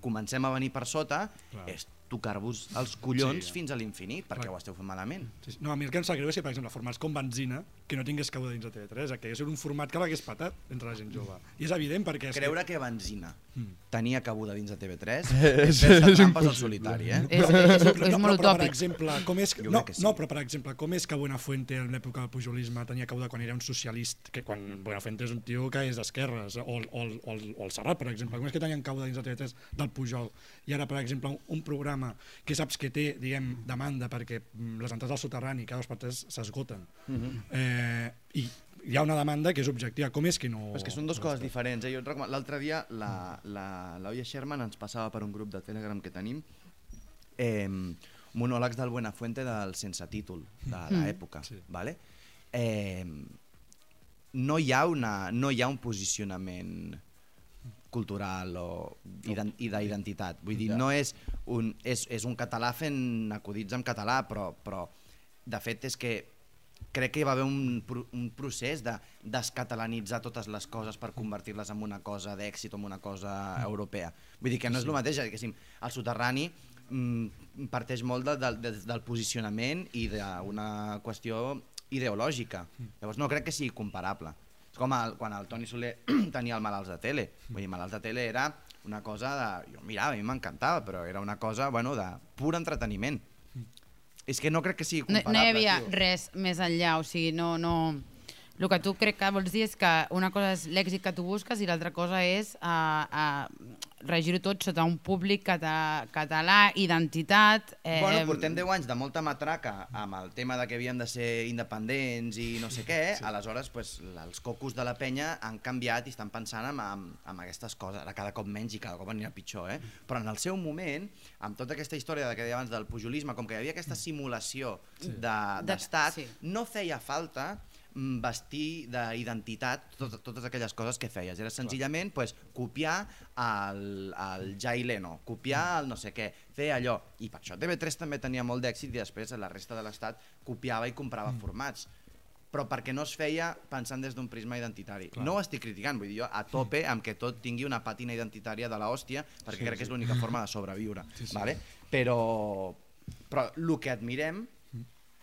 Speaker 4: comencem a venir per sota
Speaker 3: Clar.
Speaker 4: és tocar-vos els collons
Speaker 3: Sí.
Speaker 4: fins a l'infinit, perquè
Speaker 3: Clar.
Speaker 4: ho esteu fent malament.
Speaker 3: Sí, sí. No, a mi el que em sap greu és que, per exemple, formats com Benzina, que no tingués cabuda dins de TV3, que és un format que l'hagués patat entre la gent jove. I és evident perquè... És
Speaker 4: Creure que Benzina
Speaker 3: Mm.
Speaker 4: tenia cabuda dins de TV3 és fer-se trampes al solitari, eh?
Speaker 5: És, és, és, és
Speaker 3: no,
Speaker 5: molt
Speaker 3: però, per
Speaker 5: utòpic.
Speaker 3: exemple, com és,
Speaker 4: Jo
Speaker 3: no,
Speaker 4: que sí.
Speaker 3: no, però per exemple, com és que Buenafuente en l'època del pujolisme tenia cabuda quan era un socialista, que quan Buenafuente és un tio que és d'esquerres, o, el- o, el- o, el- o el Serrat, per exemple, com és que tenien cabuda dins de TV3 del Pujol, i ara, per exemple, un, un programa que saps que té, diguem, demanda perquè mm, les entrades al soterrani cada dos per tres s'esgoten,
Speaker 4: Mhm.
Speaker 3: eh, i hi ha una demanda que és objectiva, com és que no...
Speaker 4: És que són dues coses diferents. Eh? Recomano- L'altre dia la, la, l'Oia Sherman ens passava per un grup de Telegram que tenim eh, monòlegs del Buenafuente del sense títol, de l'època.
Speaker 3: Sí.
Speaker 4: Vale? Eh, no, hi ha una, no hi ha un posicionament cultural o ident, i d'identitat. Vull dir, no és un, és, és un català fent acudits en català, però, però de fet és que crec que hi va haver un, un procés de descatalanitzar totes les coses per convertir-les en una cosa d'èxit o en una cosa europea. Vull dir que no és el mateix, diguéssim, el soterrani mm, parteix molt de, de, de, del posicionament i d'una qüestió ideològica. Llavors no crec que sigui comparable. És com el, quan el Toni Soler tenia el Malalts de Tele. Vull dir, Malalts de Tele era una cosa de... Jo mirava, a mi m'encantava, però era una cosa, bueno, de pur entreteniment. És que no crec que sigui
Speaker 5: No,
Speaker 4: comparable.
Speaker 5: no hi havia res més enllà, o sigui, no, no... El que tu crec que vols dir és que una cosa és l'èxit que tu busques i l'altra cosa és uh, uh, regir-ho tot sota un públic cata català, identitat... Eh,
Speaker 4: Bueno, portem 10 anys de molta matraca amb el tema de que havíem de ser independents i no sé què, sí. aleshores pues, els cocos de la penya han canviat i estan pensant en, en, en aquestes coses, ara cada cop menys i cada cop anirà pitjor, eh? però en el seu moment, amb tota aquesta història de que deia abans del pujolisme, com que hi havia aquesta simulació de-
Speaker 5: De-
Speaker 4: d'estat,
Speaker 5: sí.
Speaker 4: no feia falta mm, vestir d'identitat tot, totes aquelles coses que feies. Era senzillament pues, copiar el, el Jai Leno, copiar el no sé què, fer allò. I per això TV3 també tenia molt d'èxit i després la resta de l'Estat copiava i comprava mm. formats però perquè no es feia pensant des d'un prisma identitari. Clar. No ho estic criticant, vull dir, jo a tope amb que tot tingui una pàtina identitària de l'hòstia, perquè sí, crec sí. que és l'única forma de sobreviure. Sí, sí. Vale? Però, però el que admirem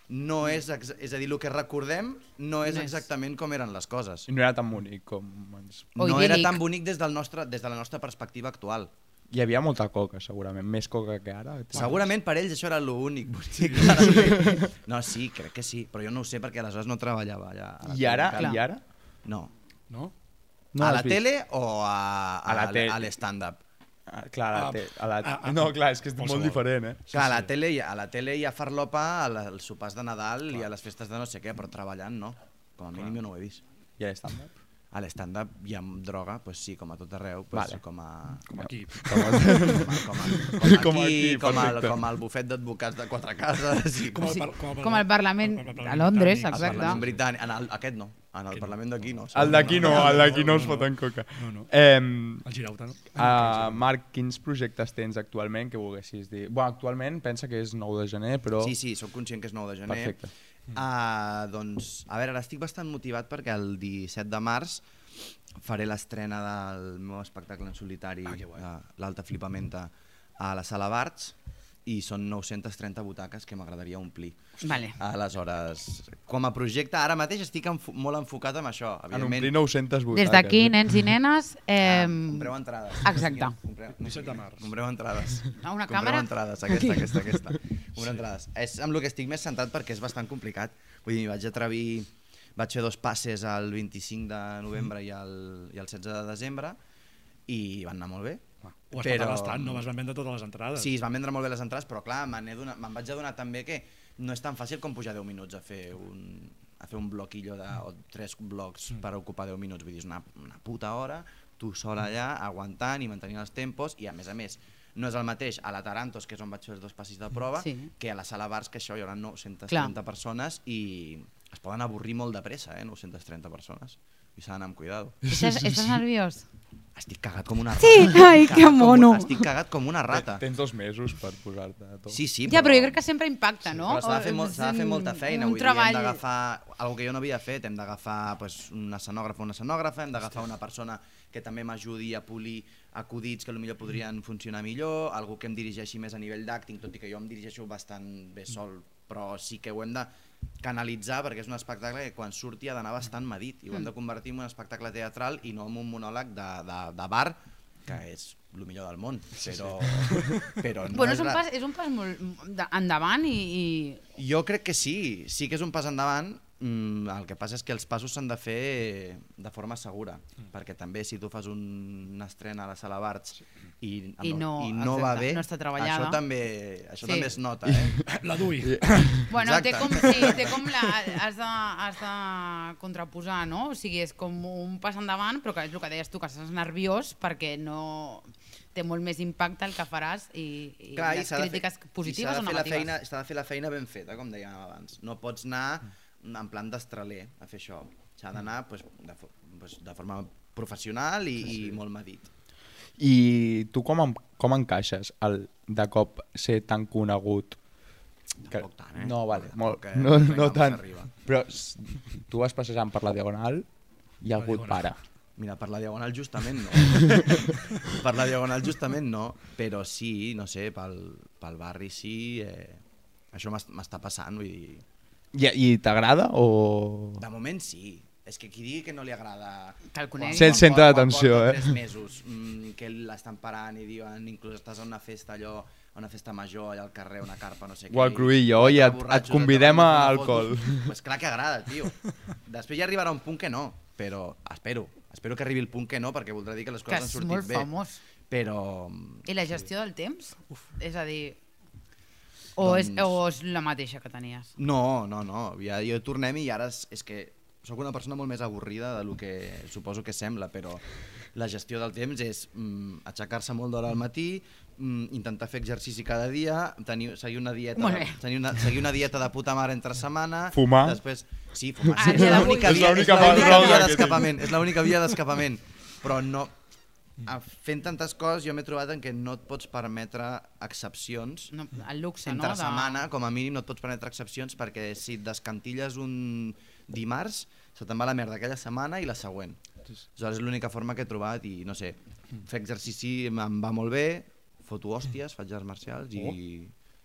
Speaker 4: no és, és a dir, el que recordem no és
Speaker 5: No és-
Speaker 4: exactament com eren les coses.
Speaker 2: I no era tan bonic com ens...
Speaker 4: No era
Speaker 5: idíl·lic.
Speaker 4: tan bonic des, del nostre, des de la nostra perspectiva actual.
Speaker 2: Hi havia molta coca, segurament, més coca que ara.
Speaker 4: Segurament per ells això era l'únic bonic. No, sí, crec que sí, però jo no ho sé perquè aleshores no treballava allà. a la
Speaker 2: I ara?
Speaker 4: tele.
Speaker 2: I ara?
Speaker 4: No.
Speaker 3: No?
Speaker 2: No
Speaker 4: a la
Speaker 2: vist?
Speaker 4: tele o a,
Speaker 2: A la
Speaker 4: a, l'stand-up?
Speaker 2: Ah, clar, a la
Speaker 3: Ah,
Speaker 2: te... a la...
Speaker 3: ah, ah,
Speaker 2: no, clar, és que és
Speaker 3: qualsevol.
Speaker 2: molt diferent, eh?
Speaker 4: Clar, a la
Speaker 3: sí.
Speaker 4: tele, hi ha- a la tele hi ha farlopa als sopars de Nadal i a les festes de no sé què, però treballant no. Com a mínim jo no ho he vist.
Speaker 2: I a l'estàndard?
Speaker 4: A l'stand-up hi ha droga, pues sí, com a tot arreu, pues
Speaker 2: Vale.
Speaker 4: com a...
Speaker 3: Com aquí.
Speaker 2: Com a...
Speaker 4: Com, a, com, a, com,
Speaker 2: Com
Speaker 4: aquí, com, al, com al bufet d'advocats de quatre cases i com,
Speaker 3: el
Speaker 5: Sí,
Speaker 3: par- com el
Speaker 5: com el Parlament
Speaker 3: el- el- el-
Speaker 5: a Londres, exacte.
Speaker 4: Parlament britànic. En el, aquest no, en el Parlament d'aquí no.
Speaker 2: El d'aquí no, el d'aquí no es foten coca.
Speaker 3: No, no.
Speaker 2: Eh,
Speaker 3: El Girauta, no?
Speaker 2: uh, Marc, quins projectes tens actualment que volguessis dir? Bueno, actualment pensa que és 9 de gener, però...
Speaker 4: Sí, sí, sóc conscient que és 9 de gener.
Speaker 2: Perfecte.
Speaker 4: Uh, doncs, a veure, ara estic bastant motivat perquè el 17 de març faré l'estrena del meu espectacle en solitari,
Speaker 3: Ah,
Speaker 4: uh, l'Alta Flipamenta, a la Sala Barts, i són 930 butaques que m'agradaria omplir.
Speaker 5: Vale.
Speaker 4: Aleshores, com a projecte, ara mateix estic enfo molt enfocat amb això.
Speaker 2: En omplir
Speaker 4: Evidentment,
Speaker 2: 900 butaques.
Speaker 5: Des d'aquí,
Speaker 2: eh?
Speaker 5: nens i nenes,
Speaker 4: eh,
Speaker 5: eh,
Speaker 4: compreu entrades.
Speaker 5: exacte.
Speaker 4: Compreu,
Speaker 3: 17 de març.
Speaker 4: Compreu entrades.
Speaker 5: A una
Speaker 4: Compreu
Speaker 5: càmera?
Speaker 4: entrades, aquesta, aquesta, aquesta. Compreu entrades. És amb el que estic més centrat perquè és bastant complicat. Vull dir, vaig atrevir... Vaig fer dos passes el 25 de novembre i el, i el 16 de desembre i van anar molt bé.
Speaker 3: Ho has però... bastant, no? Es van vendre totes les entrades.
Speaker 4: Sí, es van vendre molt bé les entrades, però clar, me'n me'n vaig adonar també que no és tan fàcil com pujar 10 minuts a fer un, a fer un bloquillo de, o tres blocs
Speaker 3: Mm.
Speaker 4: per ocupar 10 minuts. Vull dir, és una, una puta hora, tu sol allà, aguantant i mantenint els tempos, i a més a més, no és el mateix a la Tarantos, que és on vaig fer els dos passis de prova,
Speaker 5: Sí.
Speaker 4: que a la Sala Bars, que això hi haurà 930
Speaker 5: Clar.
Speaker 4: persones i es poden avorrir molt de pressa, eh, 930 persones. I s'ha d'anar amb cuidado.
Speaker 5: Estàs, estàs nerviós?
Speaker 4: Estic cagat com una rata.
Speaker 5: Sí, ai, que
Speaker 4: cagat com
Speaker 5: mono.
Speaker 4: Estic cagat com una rata.
Speaker 2: Tens dos mesos per posar-te a tot.
Speaker 4: Sí, sí,
Speaker 5: Ja, però jo crec que sempre impacta, no?
Speaker 4: Però s'ha de, fer molt, de fer molta feina,
Speaker 5: un
Speaker 4: vull
Speaker 5: treball...
Speaker 4: dir, hem d'agafar algo que jo no havia fet, hem d'agafar pues, un escenògraf o una escenògrafa, hem d'agafar una persona que també m'ajudi a polir acudits que potser podrien funcionar millor, algú que em dirigeixi més a nivell d'acting, tot i que jo em dirigeixo bastant bé sol, però sí que ho hem de canalitzar perquè és un espectacle que quan surti ha d'anar bastant medit i ho hem de convertir en un espectacle teatral i no en un monòleg de, de, de bar que és el millor del món, però, però no
Speaker 5: Bueno, és un pas, és un pas molt endavant i, i...
Speaker 4: jo crec que sí, sí que és un pas endavant, mm, el que passa és que els passos s'han de fer de forma segura, mm. perquè també si tu fas un, una estrena a la sala Barts i,
Speaker 5: I no-
Speaker 4: i no va bé,
Speaker 5: no està treballada.
Speaker 4: això també, això
Speaker 5: Sí.
Speaker 4: també es nota. Eh?
Speaker 3: La Dui.
Speaker 5: Bueno,
Speaker 4: Exacte.
Speaker 5: té com, sí, té com la, has, de, has de contraposar, no? O sigui, és com un pas endavant, però que és el que deies tu, que estàs nerviós perquè no té molt més impacte el que faràs i, i
Speaker 4: Clar, i
Speaker 5: les
Speaker 4: fer-
Speaker 5: crítiques
Speaker 4: i
Speaker 5: positives
Speaker 4: s'ha
Speaker 5: o
Speaker 4: de fer la
Speaker 5: negatives.
Speaker 4: feina, S'ha de fer la feina ben feta, com dèiem abans. No pots anar en plan d'estraler a fer això. S'ha d'anar pues, de, pues, de forma professional i, sí, sí. i molt medit.
Speaker 2: I tu com, en- com encaixes el de cop ser tan conegut?
Speaker 4: Tampoc tant, eh?
Speaker 2: No, vale, molt,
Speaker 4: Tampoc, eh?
Speaker 2: no, no tant. Però tu vas passejant per la Diagonal i algú et para.
Speaker 4: Mira, per la Diagonal justament no. per la Diagonal justament no, però sí, no sé, pel, pel barri sí, eh, això m'es- m'està passant, vull dir...
Speaker 2: I, i t'agrada o...?
Speaker 4: De moment sí. És que qui digui que no li agrada...
Speaker 5: Que el conegui.
Speaker 2: Ser el centre d'atenció, eh?
Speaker 4: tres mesos, mm, que l'estan parant i diuen, inclús estàs a una festa allò, a una festa major allà al carrer, una carpa, no sé què.
Speaker 2: O al
Speaker 4: quatre
Speaker 2: oi, et- et convidem a alcohol.
Speaker 4: Pues clar que agrada, tio. Després ja arribarà un punt que no, però espero. Espero que arribi el punt que no, perquè voldrà dir que les
Speaker 5: Que
Speaker 4: coses han
Speaker 5: és
Speaker 4: sortit
Speaker 5: molt
Speaker 4: bé.
Speaker 5: famós.
Speaker 4: Però...
Speaker 5: I la gestió del temps? És a dir... O, és,
Speaker 4: Doncs-
Speaker 5: o és la mateixa que tenies?
Speaker 4: No, no, no. Ja, jo tornem i ara és, és que sóc una persona molt més avorrida de lo que suposo que sembla, però la gestió del temps és mm, aixecar-se molt d'hora al matí, mm, intentar fer exercici cada dia, tenir, seguir, una dieta,
Speaker 5: bé.
Speaker 4: tenir una, seguir una dieta de puta mare entre setmana...
Speaker 2: Fumar.
Speaker 4: Després, sí, fumar.
Speaker 5: Ah,
Speaker 4: sí, és l'única via,
Speaker 2: És
Speaker 4: és
Speaker 2: l'única
Speaker 4: via d'escapament. És l'única via d'escapament. Però no... Fent tantes coses jo m'he trobat en què no et pots permetre excepcions
Speaker 5: No, el luxe,
Speaker 4: entre
Speaker 5: no? De...
Speaker 4: setmana, com a mínim, no et pots permetre excepcions perquè si et descantilles un dimarts, se te'n va la merda aquella setmana i la següent. Aleshores és l'única forma que he trobat i, no sé, fer exercici em va molt bé, foto hòsties, faig arts marcials i...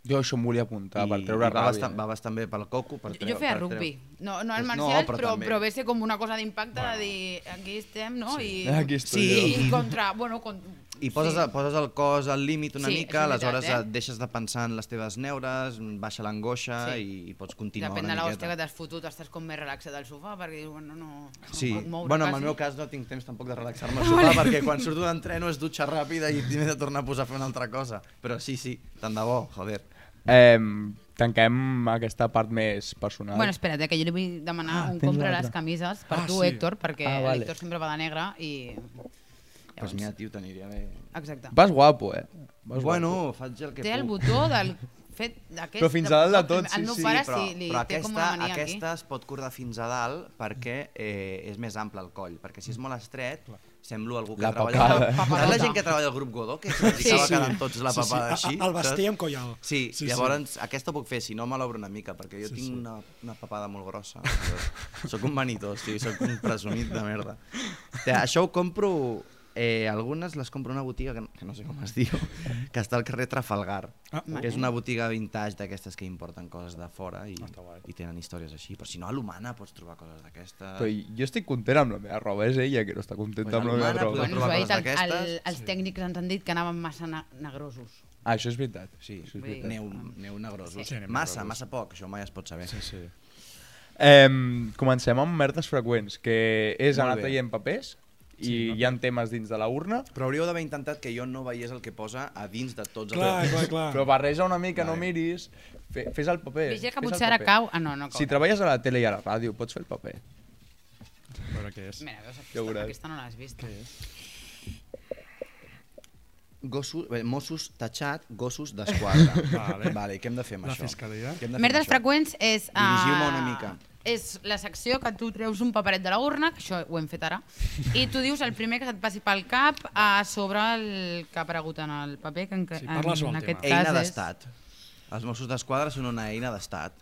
Speaker 2: Jo això em volia apuntar per
Speaker 4: i-
Speaker 2: treure
Speaker 4: i va,
Speaker 2: ràbia.
Speaker 4: bastant, va bastant bé pel coco. Per treure,
Speaker 5: jo feia
Speaker 4: per
Speaker 5: rugby,
Speaker 4: treure.
Speaker 5: no, no el
Speaker 4: Pues no,
Speaker 5: marcial,
Speaker 4: però
Speaker 5: però,
Speaker 4: també.
Speaker 5: però, ve ser com una cosa d'impacte de dir aquí estem, no? I,
Speaker 2: Aquí estoy
Speaker 5: i,
Speaker 4: jo.
Speaker 5: i contra, bueno, con,
Speaker 4: I poses,
Speaker 5: Sí.
Speaker 4: el, poses el cos al límit una
Speaker 5: Sí,
Speaker 4: mica,
Speaker 5: veritat,
Speaker 4: aleshores
Speaker 5: eh?
Speaker 4: deixes de pensar en les teves neures, baixa l'angoixa
Speaker 5: Sí.
Speaker 4: i, i pots continuar
Speaker 5: Depèn de
Speaker 4: una
Speaker 5: l'hòstia que
Speaker 4: miqueta.
Speaker 5: t'has fotut, estàs com més relaxat al sofà perquè dius, bueno, no, no
Speaker 4: Sí, bueno, en el meu cas no tinc temps tampoc de relaxar-me al sofà perquè quan surto d'entreno és dutxa ràpida i m'he de tornar a posar a fer una altra cosa. Però sí, sí, tant de bo, joder.
Speaker 2: Eh, tanquem aquesta part més personal.
Speaker 5: Bueno, espera't, eh, que jo li vull demanar
Speaker 2: Ah,
Speaker 5: un compra
Speaker 2: una
Speaker 5: les camises per
Speaker 3: Ah,
Speaker 5: tu,
Speaker 3: sí.
Speaker 5: Héctor, perquè
Speaker 2: Ah, vale.
Speaker 5: l'Héctor sempre va de negre i...
Speaker 4: Doncs mira, tio, t'aniria bé.
Speaker 5: Exacte.
Speaker 2: Vas guapo, eh? Vas
Speaker 4: Bueno, faig el que
Speaker 5: Té el
Speaker 4: puc.
Speaker 5: botó del fet d'aquest...
Speaker 2: Però fins a dalt de tot,
Speaker 5: El meu
Speaker 2: sí, sí,
Speaker 5: pare
Speaker 4: però,
Speaker 5: sí, li
Speaker 4: però
Speaker 5: té
Speaker 4: aquesta,
Speaker 5: com una mania
Speaker 4: aquesta es pot cordar fins a dalt perquè eh, és més ample el coll, perquè si és molt estret semblo algú que
Speaker 2: La
Speaker 4: treballa...
Speaker 2: papada.
Speaker 5: La papadota.
Speaker 4: Saps la gent que treballa al grup Godó, que se'ls
Speaker 5: Sí.
Speaker 4: acaba
Speaker 5: Sí.
Speaker 4: quedant tots la
Speaker 3: Sí, sí,
Speaker 4: papada
Speaker 3: a-
Speaker 4: així?
Speaker 3: a- el vestir
Speaker 4: saps?
Speaker 3: amb coll alt.
Speaker 4: Sí,
Speaker 3: Sí,
Speaker 4: sí,
Speaker 3: sí.
Speaker 4: llavors aquesta puc fer, si no me l'obro una mica, perquè jo
Speaker 3: Sí,
Speaker 4: tinc
Speaker 3: sí.
Speaker 4: Una, una papada molt grossa. Soc un vanitós, tio, soc un presumit de merda. Té, això ho compro... Eh, algunes les compro una botiga que no, que no sé com es diu, que està al carrer Trafalgar,
Speaker 3: Ah,
Speaker 4: que és una botiga vintage d'aquestes que importen coses de fora i,
Speaker 3: Ah,
Speaker 4: i tenen històries així. Però si no, a l'Humana pots trobar coses d'aquestes.
Speaker 2: Però jo estic content amb la meva roba, és ella que no està contenta
Speaker 4: Pues
Speaker 2: amb la meva roba.
Speaker 5: Bueno,
Speaker 4: trobar coses
Speaker 5: el, el, els tècnics ens han dit que anaven massa ne negrosos.
Speaker 2: Ah, això és veritat.
Speaker 4: Sí,
Speaker 2: això és veritat.
Speaker 4: neu, neu negrosos.
Speaker 3: Sí,
Speaker 4: massa, massa poc, això mai es pot saber.
Speaker 3: Sí, sí.
Speaker 2: Eh, comencem amb merdes freqüents, que és
Speaker 4: Molt
Speaker 2: anar traient papers i
Speaker 3: Sí, no?
Speaker 2: hi ha temes dins de la urna,
Speaker 4: Però hauríeu d'haver intentat que jo no veiés el que posa a dins de tots
Speaker 3: Clar,
Speaker 4: els...
Speaker 3: clar, clar.
Speaker 2: però barreja una mica, no miris, fe, fes el paper.
Speaker 5: Vigila que potser ara cau... Ah, no, no cau.
Speaker 2: Si treballes a la tele i a la ràdio, pots fer el paper.
Speaker 3: A veure què és.
Speaker 5: Mira, veus, aquesta, aquesta no l'has vist.
Speaker 3: Què és?
Speaker 4: Gossos, bé, Mossos tachat, gossos d'esquadra.
Speaker 3: Vale.
Speaker 4: vale. I què hem de fer amb
Speaker 3: La
Speaker 4: això?
Speaker 3: fiscalia.
Speaker 4: Què hem de fer
Speaker 5: Merdes
Speaker 4: això?
Speaker 5: freqüents és... ah,
Speaker 4: Dirigiu-me una mica.
Speaker 5: És la secció que tu treus un paperet de la urna, que això ho hem fet ara, i tu dius el primer que se't passi pel cap a sobre el que ha aparegut en el paper, que en,
Speaker 3: Sí, parla sobre
Speaker 5: en
Speaker 3: el
Speaker 5: aquest
Speaker 3: tema.
Speaker 5: cas
Speaker 4: Eina
Speaker 5: és...
Speaker 4: d'estat. Els Mossos d'Esquadra són una eina d'estat.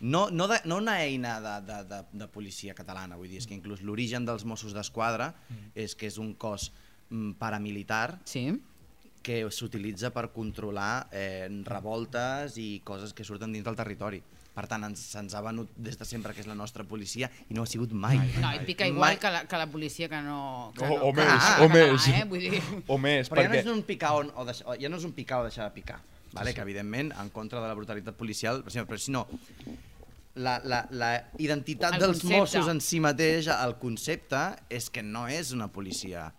Speaker 4: No, no, de, no una eina de, de, de, de policia catalana, vull dir, és que inclús l'origen dels Mossos d'Esquadra és que és un cos mm, paramilitar
Speaker 5: Sí,
Speaker 4: que s'utilitza per controlar eh, revoltes i coses que surten dins del territori. Per tant, ens, se'ns ha venut des de sempre que és la nostra policia i no ha sigut mai.
Speaker 5: no, i pica
Speaker 4: Mai.
Speaker 5: igual que la, que la policia que no... Que
Speaker 2: O-
Speaker 5: no
Speaker 2: o
Speaker 5: que
Speaker 2: més,
Speaker 5: no
Speaker 2: o
Speaker 5: parla
Speaker 2: més.
Speaker 5: Eh? Vull dir...
Speaker 2: O més,
Speaker 4: Però ja no
Speaker 2: perquè...
Speaker 4: és un picar o, o deixar, ja no és un picar o deixar de picar, vale? que evidentment en contra de la brutalitat policial, però, sí, però si no, la, la, la identitat
Speaker 5: El
Speaker 4: dels
Speaker 5: concepte.
Speaker 4: Mossos en si mateix, el concepte, és que no és una policia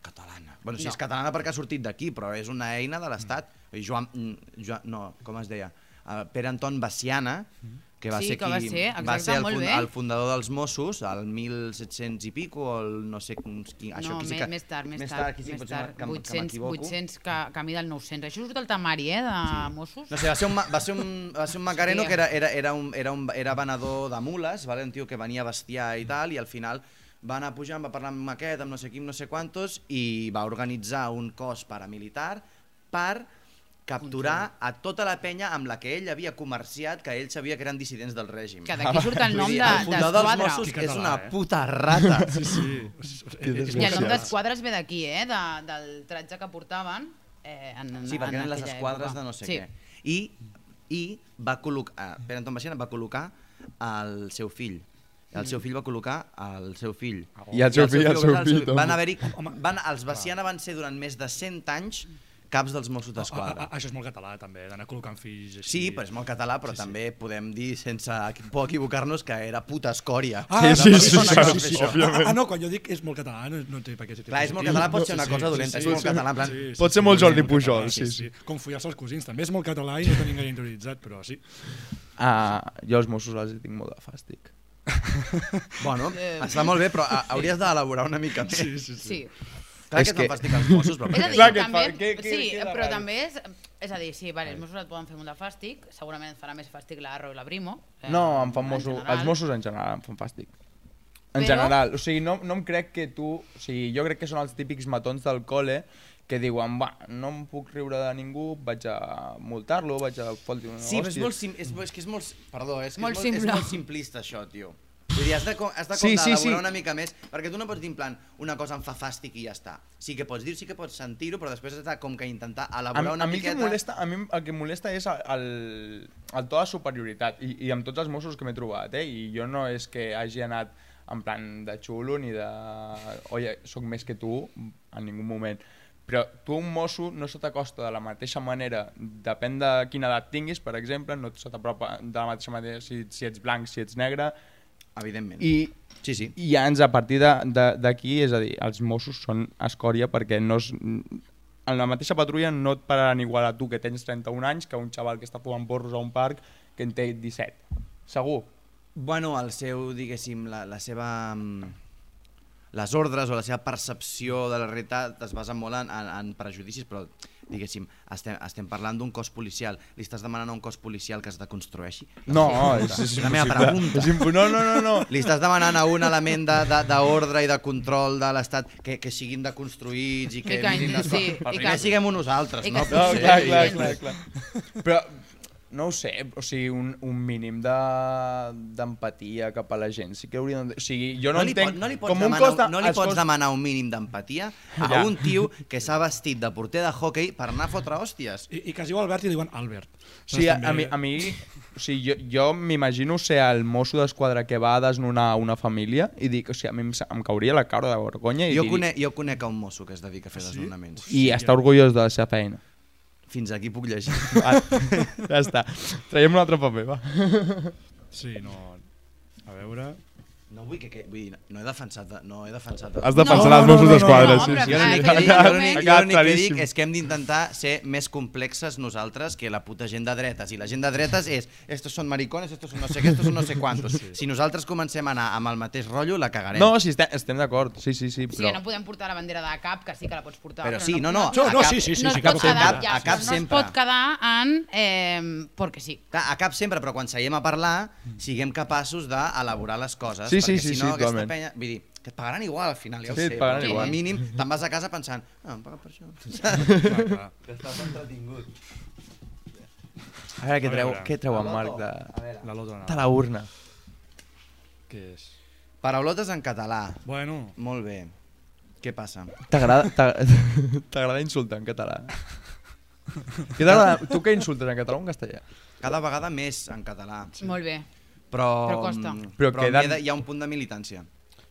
Speaker 4: catalana. Bueno, si
Speaker 5: No.
Speaker 4: és catalana perquè ha sortit d'aquí, però és una eina de l'Estat. I Joan, mm, Joan, no, com es deia? Uh, Pere Anton Baciana, que va
Speaker 5: Sí,
Speaker 4: ser,
Speaker 5: que
Speaker 4: qui,
Speaker 5: va ser,
Speaker 4: va
Speaker 5: exacte,
Speaker 4: ser el, fund, el fundador dels Mossos, al 1700 i pico, o el no sé... Qui, això
Speaker 5: no,
Speaker 4: aquí sí
Speaker 5: més,
Speaker 4: que,
Speaker 5: més tard, més,
Speaker 4: més
Speaker 5: tard,
Speaker 4: aquí sí que
Speaker 5: més tard.
Speaker 4: que, que
Speaker 5: 800,
Speaker 4: m'equivoco.
Speaker 5: 800 que, camí del 900. Això surt al temari, eh, de Mossos?
Speaker 4: No sé, va ser un, va ser un, va ser un macareno
Speaker 5: Hòstia.
Speaker 4: que era, era, era, un, era, un, era venedor de mules, vale? un tio que venia a bestiar i tal, i al final va anar pujant, va parlar amb aquest, amb no sé qui, amb no sé quantos, i va organitzar un cos paramilitar per capturar a tota la penya amb la que ell havia comerciat, que ell sabia que eren dissidents del règim.
Speaker 5: Que d'aquí surt el nom
Speaker 4: dir,
Speaker 5: de-
Speaker 4: el fundador dels
Speaker 5: d'esquadra.
Speaker 4: Mossos
Speaker 3: Que
Speaker 4: és
Speaker 3: català,
Speaker 4: una
Speaker 3: eh?
Speaker 4: puta rata.
Speaker 3: Sí, sí.
Speaker 5: I el nom
Speaker 3: molt
Speaker 5: d'esquadres ve d'aquí, eh, de, del tratge que portaven. Eh, en, en,
Speaker 4: Sí, perquè
Speaker 5: en
Speaker 4: eren les esquadres
Speaker 5: època.
Speaker 4: de no sé
Speaker 5: sí.
Speaker 4: què. I, i va col·locar, Pere Anton Baixena va col·locar el seu fill. El seu mm. fill va col·locar ah, el seu fill.
Speaker 2: I el seu fill, el seu fill.
Speaker 4: Van haver-hi... Van, els Baciana van ser durant més de 100 anys caps dels Mossos
Speaker 3: ah, ah,
Speaker 4: d'Esquadra.
Speaker 3: Això és molt català, també, d'anar col·locant fills així.
Speaker 4: Sí, però és molt català, però
Speaker 3: sí,
Speaker 4: també podem dir, sense por equivocar-nos, que era puta escòria.
Speaker 3: Ah,
Speaker 2: sí,
Speaker 3: sí,
Speaker 2: sí,
Speaker 3: sí,
Speaker 2: sí,
Speaker 3: sí, Ah, no, quan jo dic és molt català, no, no té per què.
Speaker 4: Clar, és molt català, pot ser una cosa dolenta, és molt català, en plan...
Speaker 2: Pot ser molt Jordi Pujol, sí, sí.
Speaker 3: Com follar-se els cosins, també és molt català i no tenim gaire interioritzat, però sí.
Speaker 2: Ah, jo els Mossos els tinc molt de fàstic.
Speaker 4: Bueno,
Speaker 5: Eh,
Speaker 4: està molt bé, però ah, hauries d'elaborar una mica més.
Speaker 3: Sí, sí, sí.
Speaker 5: Sí.
Speaker 4: Clar
Speaker 2: És
Speaker 4: que, que...
Speaker 2: que-
Speaker 4: fàstic als Mossos, però...
Speaker 5: És a dir,
Speaker 2: Clar, que
Speaker 5: també,
Speaker 2: fa- què- què-
Speaker 5: sí,
Speaker 2: la
Speaker 5: però
Speaker 2: ràdio?
Speaker 5: també és... És a dir, sí, vale, els Mossos et poden fer molt de fàstic, segurament et farà més fàstic l'Arro i la Brimo. eh,
Speaker 2: No, em fan
Speaker 5: general.
Speaker 2: els Mossos en general em fan fàstic. En
Speaker 5: Però-
Speaker 2: general, o sigui, no, no em crec que tu... O sigui, jo crec que són els típics matons del col·le que diuen, va, no em puc riure de ningú, vaig a multar-lo, vaig a fotre una
Speaker 4: Sí, però és
Speaker 2: hòstia.
Speaker 4: molt, sim, és, és que és molt... Perdó, és que
Speaker 5: Molt
Speaker 4: és, molt, és molt simplista això, tio. Vull dir, has de, com- has de com
Speaker 2: Sí, sí, sí.
Speaker 4: una mica més, perquè tu no pots dir en plan una cosa em fa fàstic i ja està. Sí que pots dir, sí que pots sentir-ho, però després has de com que intentar
Speaker 2: A,
Speaker 4: elaborar una
Speaker 2: a mi que
Speaker 4: miqueta...
Speaker 2: em molesta, a mi el que molesta és el, el to de superioritat i, i amb tots els Mossos que m'he trobat, eh? I jo no és que hagi anat en plan de xulo ni de... Oye, sóc més que tu, en ningú moment. Però tu un mosso no se t'acosta de la mateixa manera, depèn de quina edat tinguis, per exemple, no se t'apropa de la mateixa manera si, si ets blanc, si ets negre,
Speaker 4: Evidentment.
Speaker 2: i,
Speaker 4: Sí, sí.
Speaker 2: i ja ens a partir d'aquí, és a dir, els Mossos són escòria perquè no es, en la mateixa patrulla no et pararan igual a tu que tens 31 anys que un xaval que està fumant porros a un parc que en té 17. Segur.
Speaker 4: Bueno, el seu, diguéssim, la, la seva... les ordres o la seva percepció de la realitat es basa molt en, en, en prejudicis, però diguéssim, estem, estem parlant d'un cos policial. Li estàs demanant a un cos policial que es deconstrueixi?
Speaker 2: No, és, és
Speaker 4: la meva pregunta.
Speaker 2: És impo... No, no, no, no.
Speaker 4: Li estàs demanant a un element d'ordre i de control de l'Estat que, que siguin deconstruïts i que...
Speaker 5: I que-
Speaker 4: mirin
Speaker 5: sí, i
Speaker 4: Primer
Speaker 5: que-
Speaker 4: siguem nosaltres,
Speaker 5: i
Speaker 4: no?
Speaker 5: que-
Speaker 2: No, clar, clar, clar, clar. Però no ho sé, o sigui, un, un mínim de- d'empatia cap a la gent. Sí que haurien de... O sigui, jo no,
Speaker 4: No li,
Speaker 2: entenc...
Speaker 4: pot, no li pots,
Speaker 2: com un
Speaker 4: demanar,
Speaker 2: cos de,
Speaker 4: no li pots
Speaker 2: cos-
Speaker 4: demanar un mínim d'empatia a
Speaker 2: Ja.
Speaker 4: un tio que s'ha vestit de porter de hockey per anar a fotre hòsties.
Speaker 3: I, I que es diu Albert i diuen Albert.
Speaker 2: Sí, a, a mi, a mi o sigui, jo, jo m'imagino ser el mosso d'esquadra que va a desnonar una família i dic, o sigui, a mi em, em cauria la cara de vergonya i,
Speaker 4: Jo
Speaker 2: diria-
Speaker 4: conec, jo conec un mosso que es dedica a fer desnonaments.
Speaker 2: i està orgullós de la seva feina.
Speaker 4: Fins aquí puc llegir.
Speaker 2: Va, ja està. Traiem un altre paper, va.
Speaker 3: Sí, no... A veure...
Speaker 4: No vull que... que vull dir, no he defensat... de- No he defensat... de-
Speaker 2: Has de
Speaker 5: No,
Speaker 2: pensar
Speaker 3: no,
Speaker 2: els
Speaker 3: no,
Speaker 2: Mossos
Speaker 3: no, no,
Speaker 2: d'Esquadra,
Speaker 5: no,
Speaker 2: sí,
Speaker 5: però
Speaker 2: sí.
Speaker 4: Jo
Speaker 5: que
Speaker 4: jo l'únic- dic és que hem d'intentar ser més complexes nosaltres que la puta gent de dretes. I la gent de dretes és estos són maricones, estos són no sé què, estos són no sé quantos. Si nosaltres comencem a anar amb el mateix rotllo, la cagarem.
Speaker 2: No, sí, estem, estem d'acord. Sí, sí, sí, però...
Speaker 5: no podem portar la bandera de cap, que sí que la pots portar.
Speaker 4: Però sí, no, no.
Speaker 3: No, no, sí, sí, sí,
Speaker 5: no
Speaker 3: sí,
Speaker 5: es
Speaker 3: cap
Speaker 5: quedar,
Speaker 4: A
Speaker 5: ja,
Speaker 4: cap
Speaker 5: no es
Speaker 4: sempre.
Speaker 5: pot quedar en... Eh, perquè sí.
Speaker 4: Clar, a cap sempre, però quan seiem a parlar, siguem capaços d'elaborar les coses.
Speaker 2: Sí, sí,
Speaker 4: perquè
Speaker 2: sí,
Speaker 4: si
Speaker 2: sí,
Speaker 4: no, aquesta
Speaker 2: totalment.
Speaker 4: penya... Vull dir, que et pagaran igual al final, ja ho
Speaker 2: Sí,
Speaker 4: sé.
Speaker 2: et pagaran
Speaker 4: però
Speaker 2: igual.
Speaker 4: Com a mínim, te'n vas a casa pensant, ah, em paguen per això.
Speaker 3: Clar, clar.
Speaker 4: Que estàs entretingut.
Speaker 2: A veure, què
Speaker 3: A
Speaker 2: treu,
Speaker 3: veure.
Speaker 2: què treu en Marc de,
Speaker 3: La loto
Speaker 2: de
Speaker 3: de
Speaker 2: la urna?
Speaker 3: Què és?
Speaker 4: Paraulotes en català.
Speaker 3: Bueno,
Speaker 4: Molt bé. Què passa?
Speaker 2: T'agrada t'a- t'agrada insultar en català? Què t'agrada? Tu què insultes en català o en castellà?
Speaker 4: Cada vegada més en català.
Speaker 5: Molt bé.
Speaker 4: Però,
Speaker 5: Però costa.
Speaker 4: mm,
Speaker 2: Però
Speaker 4: però
Speaker 2: queden-
Speaker 4: hi ha un punt de militància.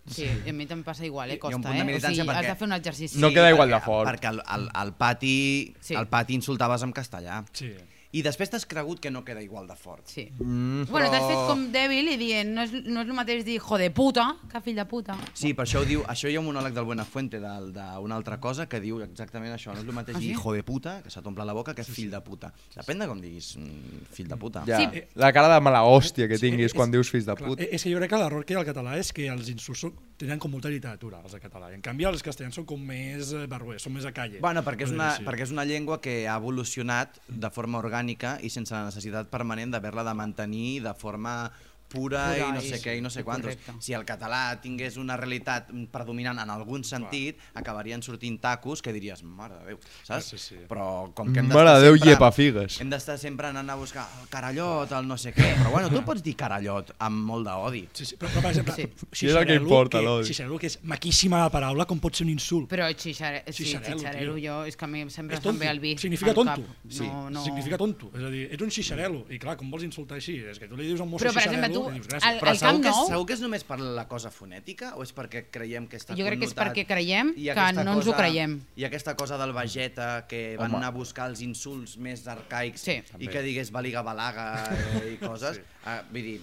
Speaker 5: Sí, a mi també passa igual, eh? Costa,
Speaker 4: punt de
Speaker 5: eh? O sigui, has
Speaker 4: perquè-
Speaker 5: de fer un exercici.
Speaker 2: No queda igual de
Speaker 4: perquè-
Speaker 2: fort.
Speaker 4: Perquè al, al, al, pati,
Speaker 5: Sí.
Speaker 4: al pati insultaves en castellà.
Speaker 3: sí.
Speaker 4: I després t'has cregut que no queda igual de fort.
Speaker 5: Sí.
Speaker 2: Mm,
Speaker 5: Bueno, t'has
Speaker 4: Però-
Speaker 5: fet com dèbil i dient, no és, no és el mateix dir jo de puta que fill de puta.
Speaker 4: Sí, per això ho diu, això hi ha un monòleg del Buenafuente del- d'una altra cosa que diu exactament això, no és el mateix
Speaker 5: Ah,
Speaker 4: dir
Speaker 5: sí?
Speaker 4: hijo de puta, que se t'omple la boca, que fill de puta. Depèn de com diguis mm, fill de puta.
Speaker 2: ja.
Speaker 5: Sí.
Speaker 2: La cara de mala hòstia que
Speaker 3: Sí,
Speaker 2: tinguis
Speaker 3: és-
Speaker 2: quan dius fills de
Speaker 3: Clar,
Speaker 2: puta.
Speaker 3: és que jo crec que l'error que hi ha al català és que els insults són- tenen com molta literatura, els de català. I en canvi els castellans són com més eh, barruers, són més a calle.
Speaker 4: Bueno, perquè és, una,
Speaker 3: dir, sí.
Speaker 4: perquè és una llengua que ha evolucionat de forma orgànica i sense la necessitat permanent d'haver-la de mantenir de forma pura,
Speaker 5: Pura
Speaker 4: i no sé què i no sé quantos.
Speaker 5: correcte.
Speaker 4: Si el català tingués una realitat predominant en algun sentit, acabarien sortint tacos que diries, mare de Déu, saps?
Speaker 3: Sí, sí.
Speaker 4: Però com que hem d'estar
Speaker 2: de
Speaker 4: sempre-
Speaker 2: llepa figues.
Speaker 4: Hem d'estar sempre anant a buscar el carallot, el no sé què. Però bueno, tu pots dir carallot amb molt d'odi.
Speaker 3: Sí, sí, però, però per exemple,
Speaker 5: Sí.
Speaker 2: Sí, és el que importa,
Speaker 3: que,
Speaker 2: l'odi.
Speaker 3: xixarelo, que és maquíssima la paraula, com pot ser un insult.
Speaker 5: Però xixare, sí,
Speaker 3: Xixarelo,
Speaker 5: xixarelo, jo, és que a mi sempre
Speaker 3: és
Speaker 5: em ve el vi.
Speaker 3: Significa
Speaker 5: al
Speaker 3: tonto.
Speaker 5: cap.
Speaker 3: Sí,
Speaker 5: No, no...
Speaker 3: significa tonto. És a dir, ets un xixarelo. I clar, com vols insultar així? És que tu li dius a un mosso
Speaker 5: Però, per exemple,
Speaker 3: xixarelo
Speaker 5: tu,
Speaker 3: dius gràcies.
Speaker 5: el-
Speaker 4: Però segur
Speaker 5: Camp
Speaker 4: que,
Speaker 5: Nou-
Speaker 4: segur que és només per la cosa fonètica o és perquè creiem que està
Speaker 5: Jo crec que és
Speaker 4: connotat?
Speaker 5: perquè creiem
Speaker 4: I
Speaker 5: que
Speaker 4: aquesta
Speaker 5: no ens ho creiem.
Speaker 4: I aquesta cosa del vegeta que van
Speaker 2: Home.
Speaker 4: anar a buscar els insults més arcaics
Speaker 5: Sí.
Speaker 4: i que digués baliga balaga eh, i coses. sí. uh, vull dir,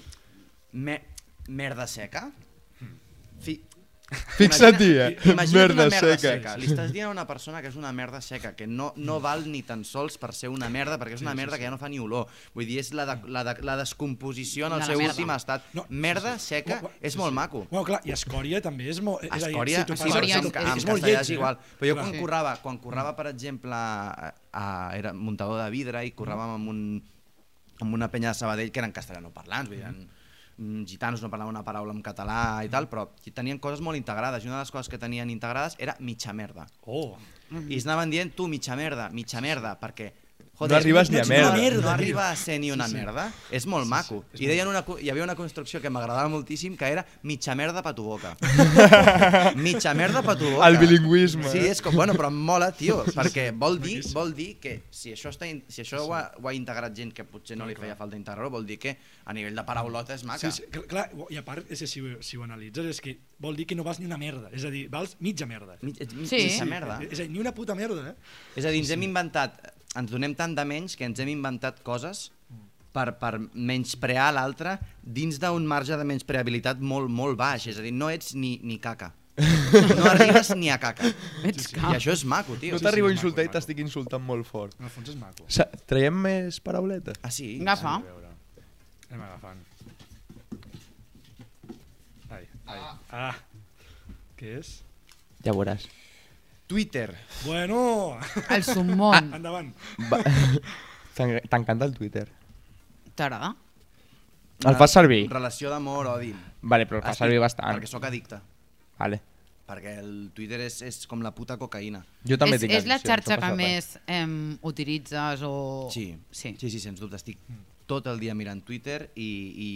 Speaker 4: me, merda seca? Fi,
Speaker 2: Fixa't-hi, eh?
Speaker 4: Imagina't
Speaker 2: Merda
Speaker 4: una merda
Speaker 2: seca.
Speaker 4: seca. Li estàs dient a una persona que és una merda seca, que no, no val ni tan sols per ser una merda, perquè és una merda que ja no fa ni olor. Vull dir, és la, de, la, de, la descomposició en el
Speaker 5: la
Speaker 4: seu
Speaker 5: merda.
Speaker 4: últim estat.
Speaker 3: No,
Speaker 4: merda
Speaker 3: sí, sí.
Speaker 4: seca
Speaker 3: Bueno,
Speaker 4: és
Speaker 3: sí,
Speaker 4: molt
Speaker 3: sí.
Speaker 4: maco.
Speaker 3: Bueno, clar, i escòria també és molt... És a dir,
Speaker 4: Escòria,
Speaker 3: si tu
Speaker 4: sí, però
Speaker 5: Escòria
Speaker 4: en,
Speaker 5: és-
Speaker 4: en,
Speaker 3: és
Speaker 4: en
Speaker 3: molt
Speaker 4: castellà
Speaker 3: lleig,
Speaker 4: és igual.
Speaker 3: eh?
Speaker 4: Però jo quan currava, quan currava, per exemple, a, a, era muntador de vidre i curràvem amb, un, amb una penya de Sabadell que eren castellanoparlants, vull dir, eren mm, gitanos no parlaven una paraula en català i tal, però tenien coses molt integrades i una de les coses que tenien integrades era mitja merda.
Speaker 3: Oh,
Speaker 4: I es anaven dient tu mitja merda, mitja merda, perquè
Speaker 2: No arribes ni a merda.
Speaker 3: merda,
Speaker 4: no arriba a ser ni una
Speaker 3: Sí, sí.
Speaker 4: merda. És molt maco.
Speaker 3: és
Speaker 4: I deien una, hi havia una construcció que m'agradava moltíssim, que era mitja merda pa tu boca. mitja merda pa tu boca.
Speaker 2: El bilingüisme,
Speaker 4: Sí, és com, bueno, però em mola, tio, perquè vol dir, vol dir que si això, està, in- si això ho, ha, ho ha integrat gent que potser no li feia falta integrar-ho, vol dir que a nivell de paraulota és maca.
Speaker 3: Sí, sí, cl- clar, i a part, és que si, ho- si ho analitzes, és que vol dir que no vals ni una merda, és a dir, vals mitja merda.
Speaker 4: Mig, mig,
Speaker 5: Sí.
Speaker 4: mitja merda.
Speaker 3: És a dir, ni una puta merda, eh?
Speaker 4: És a dir, ens hem inventat, ens donem tant de menys que ens hem inventat coses per, per menysprear l'altre dins d'un marge de menyspreabilitat molt, molt baix. És a dir, no ets ni, ni caca. No arribes ni a caca.
Speaker 5: Ets
Speaker 4: I això és maco, tio.
Speaker 2: No
Speaker 3: sí,
Speaker 2: t'arribo a insultar i t'estic insultant molt fort.
Speaker 3: En el fons és maco.
Speaker 2: Sa traiem més parauletes?
Speaker 4: Ah, sí?
Speaker 5: Agafa.
Speaker 3: Anem agafant. Ai, ai. Ah. Què és?
Speaker 2: Ja veuràs.
Speaker 4: Twitter.
Speaker 3: Bueno!
Speaker 5: El sumón.
Speaker 3: Endavant.
Speaker 2: Va... T'en- T'encanta el Twitter?
Speaker 5: T'agrada?
Speaker 2: El fas servir?
Speaker 4: Relació d'amor-odi.
Speaker 2: Vale, però el fas servir bastant.
Speaker 4: Perquè sóc addicte.
Speaker 2: Vale.
Speaker 4: Perquè el Twitter és, és com la puta cocaïna.
Speaker 2: Jo també
Speaker 5: és,
Speaker 2: tinc
Speaker 5: és la xarxa que més em, utilitzes o...
Speaker 4: Sí,
Speaker 5: sí.
Speaker 4: sí, sí, sens dubte. Estic tot el dia mirant Twitter i, i,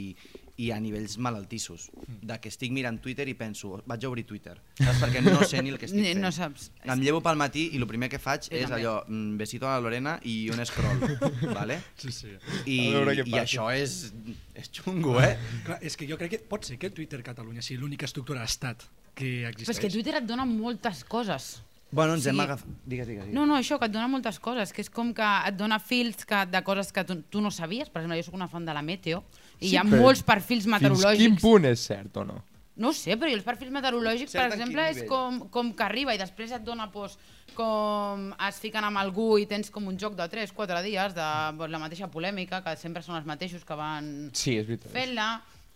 Speaker 4: i a nivells malaltissos. De que estic mirant Twitter i penso, vaig a obrir Twitter. Saps? Perquè no sé ni el que estic
Speaker 5: Ni-
Speaker 4: fent.
Speaker 5: no saps.
Speaker 4: Em llevo pel matí i el primer que faig
Speaker 5: Jo
Speaker 4: és
Speaker 5: també.
Speaker 4: allò, mm, besito a la Lorena i un scroll, vale?
Speaker 3: Sí, sí.
Speaker 4: I, i això és, és xungo, eh?
Speaker 3: Clar, és que jo crec que pot ser que Twitter Catalunya sigui l'única estructura d'estat que
Speaker 5: Però
Speaker 3: existeix.
Speaker 5: és que Twitter et dona moltes coses.
Speaker 4: Bueno, ens
Speaker 5: Sí.
Speaker 4: hem agafat... Digues, digues, digues.
Speaker 5: No, no, això, que et dona moltes coses, que és com que et dona fils que, de coses que tu, tu no sabies. Per exemple, jo sóc una fan de la Meteo, i
Speaker 2: Sí,
Speaker 5: hi ha
Speaker 2: però
Speaker 5: molts perfils
Speaker 2: Fins quin
Speaker 5: meteorològics.
Speaker 2: punt és cert o no?
Speaker 5: No ho sé, però els perfils meteorològics,
Speaker 4: Cert
Speaker 5: per exemple, és com, com que arriba i després et dona pues, com es fiquen amb algú i tens com un joc de 3-4 dies de pues, la mateixa polèmica, que sempre són els mateixos que van
Speaker 2: Sí, és veritat.
Speaker 5: fent-la.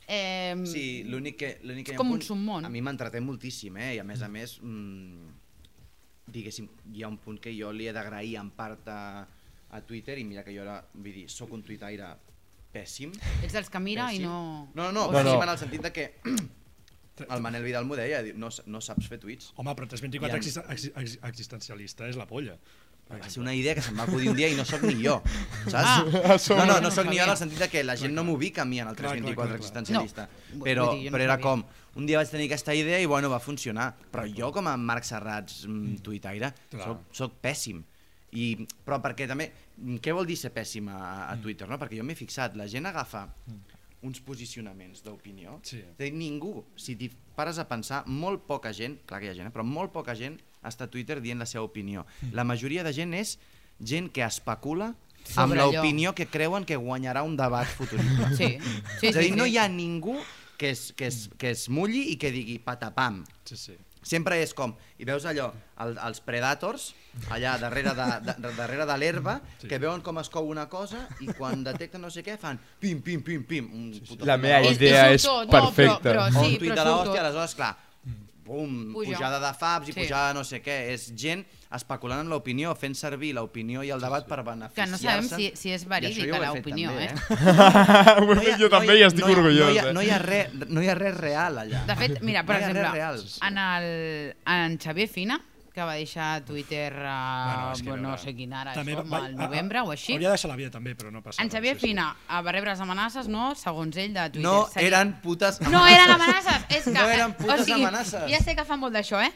Speaker 5: Eh,
Speaker 4: Sí, l'únic que... l'únic que
Speaker 5: És
Speaker 4: un
Speaker 5: com un submón.
Speaker 4: A mi m'entreté moltíssim, eh? I a més a més, mm, diguéssim, hi ha un punt que jo li he d'agrair en part a, a Twitter i mira que jo ara, vull dir, sóc un tuitaire pèssim.
Speaker 5: Ets dels que mira i
Speaker 4: pèssim.
Speaker 5: no...
Speaker 4: No, no, no,
Speaker 2: No,
Speaker 4: pèssim
Speaker 2: no.
Speaker 4: en el sentit de que el Manel Vidal m'ho deia, no, no saps fer tuits.
Speaker 3: Home, però 324
Speaker 4: Hi ha-
Speaker 3: existen- exi- exi- existencialista és la polla.
Speaker 4: Va ser una idea que se'm va acudir un dia i no sóc ni jo, saps?
Speaker 5: Ah,
Speaker 4: no, no,
Speaker 5: no
Speaker 4: no sóc ni jo en el sentit de que la gent no m'ubica a mi en el
Speaker 3: Clar, clar,
Speaker 4: 324
Speaker 3: clar, clar.
Speaker 4: existencialista.
Speaker 5: No,
Speaker 4: Però,
Speaker 5: no
Speaker 4: però era com, un dia vaig tenir aquesta idea i bueno, va funcionar. Però jo com a Marc Serrats mm, tuitaire soc, soc pèssim. I, però perquè també, mm, què vol dir ser pèssim a, a Twitter? No? Perquè jo m'he fixat, la gent agafa uns posicionaments d'opinió.
Speaker 3: Sí.
Speaker 4: Ningú, si t'hi pares a pensar, molt poca gent, clar que hi ha gent, eh, però molt poca gent està a Twitter dient la seva opinió. La majoria de gent és gent que especula amb
Speaker 5: Sobre allò.
Speaker 4: l'opinió que creuen que guanyarà un debat futurista.
Speaker 5: Sí, sí,
Speaker 4: és a dir,
Speaker 5: sí,
Speaker 4: no
Speaker 5: sí.
Speaker 4: hi ha ningú que es, que, es, que es mulli i que digui patapam.
Speaker 3: Sí, sí.
Speaker 4: Sempre és com, i veus allò, el, els predators, allà darrere de, de, darrere de l'herba,
Speaker 3: Sí.
Speaker 4: que veuen com es cou una cosa i quan detecten no sé què fan pim, pim, pim, pim. Un puto
Speaker 2: La
Speaker 4: tuit
Speaker 2: meva idea
Speaker 5: surt
Speaker 2: és
Speaker 5: tot, no, però-
Speaker 2: perfecta.
Speaker 5: però- sí,
Speaker 4: un tuit
Speaker 5: però
Speaker 4: de l'hòstia, aleshores, clar, bum,
Speaker 5: Puja.
Speaker 4: pujada de faps i
Speaker 5: Sí.
Speaker 4: pujada no sé què. És gent especulant amb l'opinió, fent servir l'opinió i el debat per
Speaker 5: Que
Speaker 4: beneficiar-se.
Speaker 5: no sabem si, si és verídica l'opinió, eh?
Speaker 2: Ho he fet jo també i estic
Speaker 4: no hi ha-
Speaker 2: orgullós.
Speaker 4: No hi ha,
Speaker 2: eh?
Speaker 4: no hi ha, res, no hi ha res real allà.
Speaker 5: De fet, mira, per
Speaker 4: No hi
Speaker 5: exemple, en, el, en Xavier Fina, que va deixar Twitter a,
Speaker 3: que
Speaker 5: bueno, no
Speaker 3: veure,
Speaker 5: sé quin ara,
Speaker 3: també
Speaker 5: això,
Speaker 3: va-
Speaker 5: al novembre o així.
Speaker 3: Hauria de deixar la vida també, però no passa
Speaker 5: En Xavier
Speaker 3: sí, sí.
Speaker 5: Fina eh, va rebre les amenaces, no? Segons ell, de Twitter.
Speaker 4: No
Speaker 5: Seria-
Speaker 4: eren putes
Speaker 5: No eren amenaces, és que...
Speaker 4: No eren
Speaker 5: eh,
Speaker 4: putes amenaces.
Speaker 5: Ja sé que fa molt d'això, eh?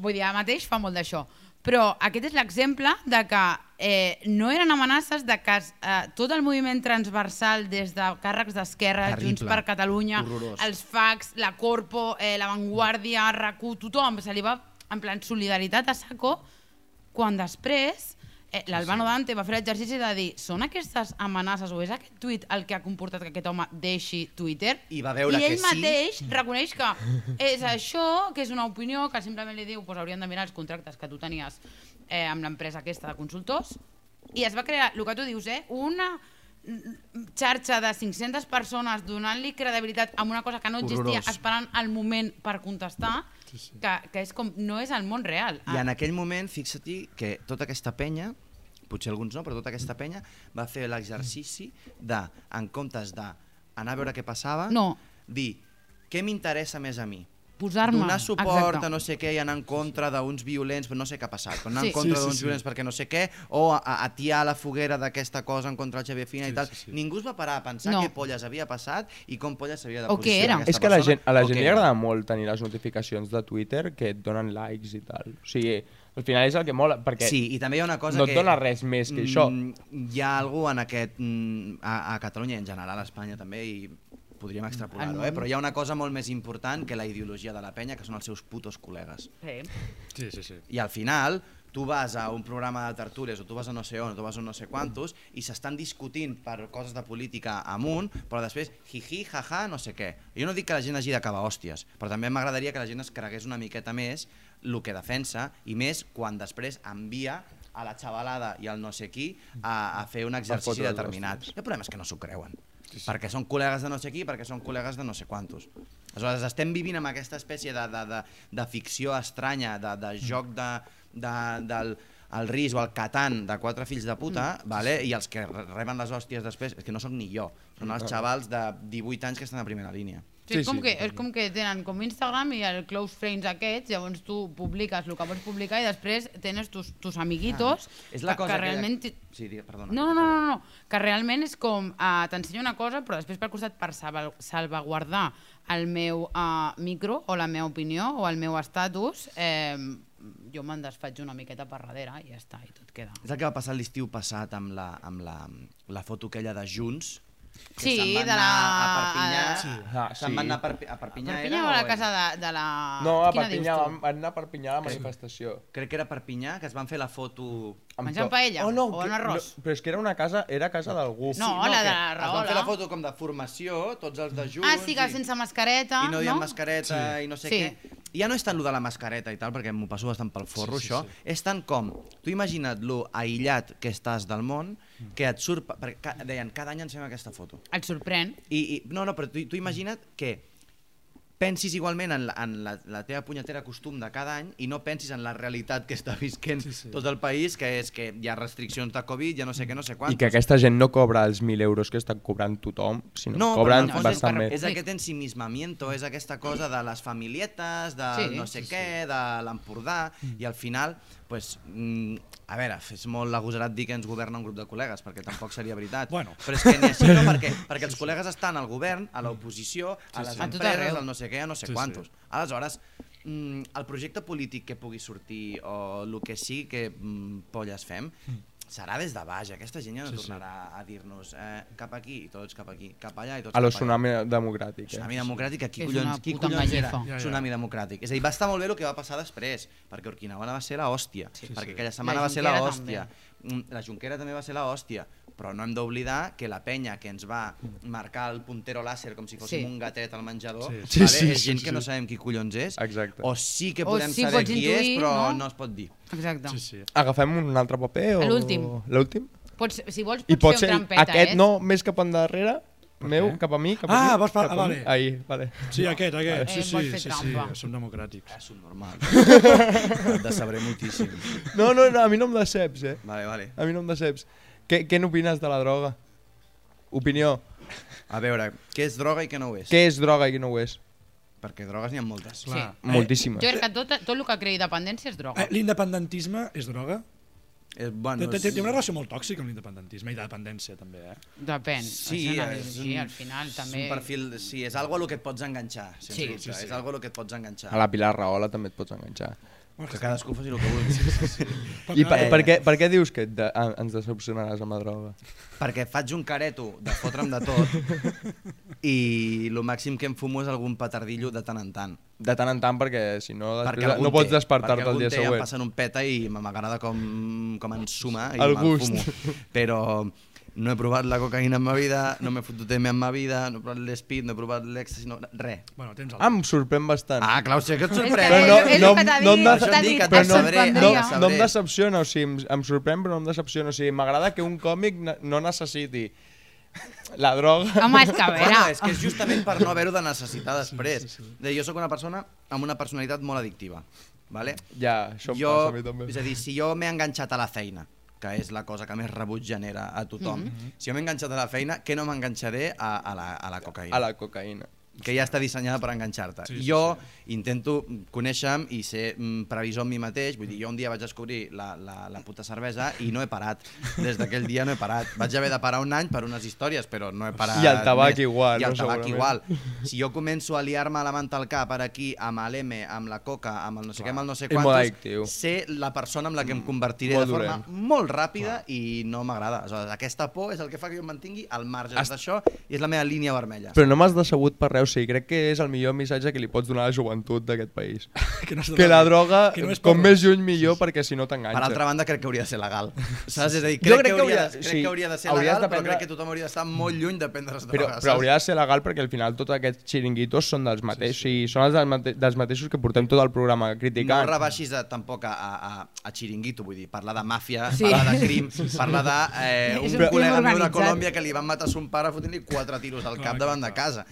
Speaker 5: Vull dir, ara mateix fa molt d'això. Però aquest és l'exemple de que eh, no eren amenaces de que eh, tot el moviment transversal des de càrrecs d'esquerra. Junts per Catalunya,
Speaker 4: Horrorós.
Speaker 5: els FACs, la Corpo, eh, la Vanguardia, RAC1, tothom se li va en plan solidaritat a saco quan després eh, l'Albano Dante va fer l'exercici de dir són aquestes amenaces o és aquest tuit el que ha comportat que aquest home deixi Twitter?
Speaker 4: I va veure
Speaker 5: I ell
Speaker 4: que sí.
Speaker 5: mateix reconeix que és això, que és una opinió que simplement li diu pues, haurien de mirar els contractes que tu tenies eh, amb l'empresa aquesta de consultors i es va crear, el que tu dius, eh, una xarxa de 500 persones donant-li credibilitat a una cosa que no existia,
Speaker 4: Horrorós.
Speaker 5: esperant el moment per contestar,
Speaker 3: Sí, sí.
Speaker 5: que, que és com, no és el món real.
Speaker 4: I en aquell moment, fixa-t'hi que tota aquesta penya, potser alguns no, però tota aquesta penya va fer l'exercici de, en comptes de anar a veure què passava,
Speaker 5: No.
Speaker 4: dir què m'interessa més a mi,
Speaker 5: Posar-me.
Speaker 4: donar suport
Speaker 5: Exacte.
Speaker 4: a no sé què i anar en contra d'uns violents, però no sé què ha passat, però anar
Speaker 5: Sí.
Speaker 4: en contra
Speaker 3: Sí, sí,
Speaker 4: d'uns
Speaker 3: sí.
Speaker 4: violents perquè no sé què, o a, a atiar la foguera d'aquesta cosa en contra del Xavier Fina
Speaker 3: Sí,
Speaker 4: i tal.
Speaker 3: sí, sí.
Speaker 4: Ningú es va parar a pensar
Speaker 5: No.
Speaker 4: què polles havia passat i com polles s'havia de
Speaker 5: O què
Speaker 4: posicionar
Speaker 5: era.
Speaker 4: aquesta
Speaker 2: És que a la
Speaker 4: persona,
Speaker 2: gent, a la gent li agrada molt tenir les notificacions de Twitter que et donen likes i tal. O sigui, al final és el que mola, perquè
Speaker 4: Sí, i també hi ha una cosa
Speaker 2: no
Speaker 4: que...
Speaker 2: et dona res més que això.
Speaker 4: Mm, Hi ha algú en aquest... mm, A, a Catalunya en general a Espanya també i podríem extrapolar-ho,
Speaker 5: món.
Speaker 4: eh? però hi ha una cosa molt més important que la ideologia de la penya, que són els seus putos col·legues.
Speaker 5: Sí.
Speaker 3: Sí, sí, sí.
Speaker 4: I al final tu vas a un programa de tertúlies o tu vas a no sé on o tu vas a no sé quantos i s'estan discutint per coses de política amunt, però després jiji, jaja, no sé què. Jo no dic que la gent hagi d'acabar hòsties, però també m'agradaria que la gent es cregués una miqueta més el que defensa i més quan després envia a la xavalada i al no sé qui a, a fer un exercici determinat. El problema és que no s'ho creuen. Sí, sí. Perquè són col·legues de no sé qui, perquè són col·legues de no sé quantos. Aleshores, estem vivint amb aquesta espècie de, de, de, de ficció estranya, de, de joc de, de, del el risc o el catan de quatre fills de puta, vale? i els que re- reben les hòsties després, és que no sóc ni jo, són els xavals de 18 anys que estan a primera línia.
Speaker 5: Sí, és,
Speaker 2: Sí,
Speaker 5: com
Speaker 2: sí,
Speaker 5: que, és com que tenen com Instagram i el close friends aquests, llavors tu publiques el que vols publicar i després tens tus, tus amiguitos
Speaker 4: Ah, és la
Speaker 5: que,
Speaker 4: cosa
Speaker 5: que realment...
Speaker 4: Que... Sí, digue- perdona.
Speaker 5: No, no, no, no, no, que realment és com uh, t'ensenyo una cosa però després per costat per salva- salvaguardar el meu uh, micro o la meva opinió o el meu estatus eh, jo me'n desfaig una miqueta per darrere i ja està, i tot queda.
Speaker 4: És el que va passar l'estiu passat amb la, amb la, la foto aquella de Junts, que
Speaker 5: Sí, de la-
Speaker 4: a Perpinyà,
Speaker 5: Sí.
Speaker 2: Ah,
Speaker 4: se'n
Speaker 2: sí.
Speaker 4: van anar a, Perpi a Perpinyà,
Speaker 5: Perpinyà
Speaker 4: era,
Speaker 5: o a la casa de, de la...
Speaker 2: No, a
Speaker 5: Quina
Speaker 2: Perpinyà, van, van anar a Perpinyà a la manifestació.
Speaker 4: Crec que era Perpinyà, que es van fer la foto...
Speaker 2: Amb
Speaker 5: Menjant
Speaker 2: to-
Speaker 5: paella?
Speaker 2: Oh, no,
Speaker 5: O en
Speaker 2: que-
Speaker 5: arròs?
Speaker 2: No, però és que era una casa, era casa d'algú.
Speaker 5: No, la
Speaker 4: que
Speaker 5: de la
Speaker 4: Es van fer
Speaker 5: Rahola.
Speaker 4: la foto com de formació, tots els de Junts...
Speaker 5: Ah, sí, que
Speaker 4: i-
Speaker 5: sense mascareta,
Speaker 4: i no dient
Speaker 5: no?
Speaker 4: mascareta i no sé
Speaker 5: Sí.
Speaker 4: què. Ja no és tant lo de la mascareta i tal, perquè m'ho passo bastant pel forro,
Speaker 3: Sí, sí,
Speaker 4: això. És tant com, tu imagina't lo aïllat que estàs del món, que et surt... Perquè deien, cada any ens fem aquesta foto.
Speaker 5: Et sorprèn.
Speaker 4: I, i no, no, però tu, tu imagina't que pensis igualment en, la, en la, la teva punyetera costum de cada any i no pensis en la realitat que està visquent sí,
Speaker 3: Sí,
Speaker 4: sí.
Speaker 3: sí.
Speaker 4: tot el país, que és que hi ha restriccions de Covid, ja no sé què, no sé quants.
Speaker 2: I que aquesta gent no cobra els 1.000 euros que està cobrant tothom, sinó
Speaker 4: No,
Speaker 2: cobren
Speaker 4: el fons
Speaker 2: bastant
Speaker 5: és
Speaker 2: més.
Speaker 4: És aquest ensimismamiento, és aquesta cosa de les familietes, de
Speaker 5: Sí.
Speaker 4: no sé què, de l'Empordà, i al final, pues, mm, a veure, és molt agosarat dir que ens governa un grup de col·legues, perquè tampoc seria veritat.
Speaker 3: Bueno.
Speaker 4: Però és que ni així no, perquè, perquè els col·legues estan al govern, a l'oposició, a les
Speaker 5: sí. A tot
Speaker 4: empreses, al no sé què, a no sé
Speaker 3: Sí, sí.
Speaker 4: quantos. Aleshores, mm, el projecte polític que pugui sortir o el que sí que mm, polles fem, serà des de baix. Aquesta gent ja no
Speaker 3: Sí, sí.
Speaker 4: tornarà a dir-nos eh, cap aquí i tots cap aquí, cap allà i tots
Speaker 2: A lo
Speaker 4: cap allà.
Speaker 2: tsunami democràtic. Eh?
Speaker 4: Tsunami democràtic, qui
Speaker 5: És
Speaker 4: collons,
Speaker 5: una
Speaker 4: qui collons era.
Speaker 3: Ja, ja.
Speaker 4: Tsunami democràtic? És a dir, va estar molt bé el que va passar després, perquè Urquinaona va ser la hòstia,
Speaker 3: Sí,
Speaker 4: perquè
Speaker 3: sí.
Speaker 4: aquella setmana va ser la hòstia, Mm, la Junquera també va ser la hòstia, però no hem d'oblidar que la penya que ens va marcar el puntero làser com si fóssim
Speaker 5: Sí.
Speaker 4: un gatet al menjador,
Speaker 3: Sí.
Speaker 4: vale?
Speaker 2: Sí, sí,
Speaker 4: és
Speaker 2: sí,
Speaker 4: gent
Speaker 3: sí,
Speaker 4: que no
Speaker 3: sí.
Speaker 4: sabem qui collons és,
Speaker 2: Exacte.
Speaker 4: o sí que
Speaker 5: O
Speaker 4: podem
Speaker 5: sí,
Speaker 4: saber
Speaker 5: pots
Speaker 4: qui és,
Speaker 5: intuir,
Speaker 4: però
Speaker 5: no?
Speaker 4: no? es pot dir.
Speaker 5: Exacte.
Speaker 3: Sí, sí.
Speaker 2: Agafem un altre paper o...
Speaker 5: L'últim.
Speaker 2: L'últim?
Speaker 5: Pots, si vols,
Speaker 2: I
Speaker 5: pots
Speaker 2: pot
Speaker 5: fer
Speaker 2: ser
Speaker 5: un trampeta,
Speaker 2: aquest,
Speaker 5: eh?
Speaker 2: no, més cap endarrere, meu,
Speaker 3: què?
Speaker 2: cap a mi, cap
Speaker 3: Ah,
Speaker 2: a mi.
Speaker 3: vols par-
Speaker 2: cap
Speaker 3: ah, vale.
Speaker 2: Ahí, vale.
Speaker 3: Sí, aquest, aquest.
Speaker 5: Eh,
Speaker 3: Sí, sí, sí, sí,
Speaker 5: trampa.
Speaker 3: som democràtics.
Speaker 4: És un normal. Et decebré moltíssim.
Speaker 2: No, no, no, a mi no em deceps, eh?
Speaker 4: Vale, vale.
Speaker 2: A mi no em deceps. Què, què n'opines de la droga? Opinió.
Speaker 4: A veure, què és droga i què no ho és?
Speaker 2: Què és droga i què no ho és?
Speaker 4: Perquè drogues n'hi ha moltes.
Speaker 3: Clar.
Speaker 5: Sí.
Speaker 2: Moltíssimes.
Speaker 5: Jo crec que tot, tot el que creï dependència és droga.
Speaker 3: Eh, L'independentisme és droga?
Speaker 4: Eh,
Speaker 3: Té,
Speaker 4: bueno,
Speaker 3: té, té
Speaker 4: és-
Speaker 3: una relació molt tòxica amb l'independentisme i de dependència també, eh?
Speaker 5: Depèn.
Speaker 4: Sí,
Speaker 5: és una
Speaker 4: és un-
Speaker 5: al final
Speaker 4: És
Speaker 5: també...
Speaker 4: un perfil, sí, és algo a lo que et pots enganxar,
Speaker 5: Sí.
Speaker 4: dubte.
Speaker 3: Sí, sí.
Speaker 4: És algo a lo que et pots enganxar.
Speaker 2: A la Pilar Rahola també et pots enganxar.
Speaker 4: Que cadascú faci el que vulgui.
Speaker 2: I per,
Speaker 4: Eh.
Speaker 2: per, què, per què dius que et de, en- ens decepcionaràs amb la droga?
Speaker 4: Perquè faig un careto de fotre'm de tot i el màxim que em fumo és algun petardillo de tant en tant.
Speaker 2: De tant en tant, perquè si no,
Speaker 4: Perquè
Speaker 2: després, no pots despertar-te
Speaker 4: perquè
Speaker 2: el dia
Speaker 4: algun té, Em
Speaker 2: següent.
Speaker 4: passen un peta i m'agrada com, com ensuma i
Speaker 2: El
Speaker 4: me'l
Speaker 2: gust.
Speaker 4: fumo. Però no he provat la cocaïna en ma vida, no m'he fotut M en ma vida, no he provat l'espit, no he provat l'èxtasi, no, res.
Speaker 3: Bueno, tens el...
Speaker 2: Ah, em sorprèn bastant.
Speaker 4: Ah, clar, o sigui, que et sorprèn.
Speaker 2: Però no- no- no
Speaker 5: dit, et
Speaker 4: et sabré,
Speaker 2: no,
Speaker 4: et
Speaker 2: no em decepciona, o sigui, em, em sorprèn però no em decepciona. O sigui, m'agrada que un còmic no necessiti la droga.
Speaker 5: Home, és que a veure...
Speaker 4: Bueno, és que és justament per no haver-ho de necessitar després. Sí, sí, sí. Jo sóc una persona amb una personalitat molt addictiva. Vale?
Speaker 2: Ja, això em
Speaker 4: jo,
Speaker 2: passa a mi també.
Speaker 4: És a dir, si jo m'he enganxat a la feina, que és la cosa que més rebuig genera a tothom,
Speaker 5: Mhm.
Speaker 4: si jo m'he enganxat a la feina, què no m'enganxaré a, a, la, a la cocaïna?
Speaker 2: A la cocaïna.
Speaker 4: Que ja està dissenyada per enganxar-te.
Speaker 3: Sí, sí,
Speaker 4: jo intento conèixer-me i ser mm, previsor amb mi mateix, vull dir, jo un dia vaig descobrir la, la, la puta cervesa i no he parat. Des d'aquell dia no he parat. Vaig haver de parar un any per unes històries, però no he parat
Speaker 2: I el tabac
Speaker 4: més.
Speaker 2: igual,
Speaker 4: I el
Speaker 2: no,
Speaker 4: tabac
Speaker 2: segurament.
Speaker 4: igual. Si jo començo a liar-me la manta al cap ara aquí amb l'M, amb la coca, amb el no sé què, amb el no sé quantos, sé la persona amb la que em convertiré
Speaker 2: molt
Speaker 4: de forma
Speaker 2: dolent.
Speaker 4: molt ràpida i no m'agrada. Aquesta por és el que fa que jo em mantingui al marge d'això i és la meva línia vermella.
Speaker 2: Però no m'has decebut per res, o sigui, crec que és el millor missatge que li pots donar a la joventut d'aquest país.
Speaker 3: Que, no
Speaker 2: Que la droga,
Speaker 3: que no és
Speaker 2: com més lluny millor, perquè si no t'enganxa.
Speaker 4: Per altra banda, crec que hauria de ser legal. Saps? És a dir,
Speaker 2: Jo
Speaker 4: crec,
Speaker 2: crec
Speaker 4: que,
Speaker 2: que
Speaker 4: hauria, crec
Speaker 2: sí,
Speaker 4: que hauria de ser legal,
Speaker 2: de
Speaker 4: però
Speaker 2: prendre-
Speaker 4: crec que tothom hauria d'estar molt lluny de prendre les
Speaker 2: Però,
Speaker 4: drogues.
Speaker 2: però hauria de ser legal perquè al final tots aquests xiringuitos són dels mateixos, sí, sí. són els dels, mate dels mateixos que portem tot el programa
Speaker 4: No
Speaker 2: criticant.
Speaker 4: rebaixis a, tampoc a, a, a, a xiringuito, vull dir, parlar de màfia,
Speaker 5: Sí.
Speaker 4: parlar de crim, parlar de eh, un,
Speaker 5: un
Speaker 4: col·lega meu de. Colòmbia que li van matar son pare fotent-li quatre tiros al cap davant de casa.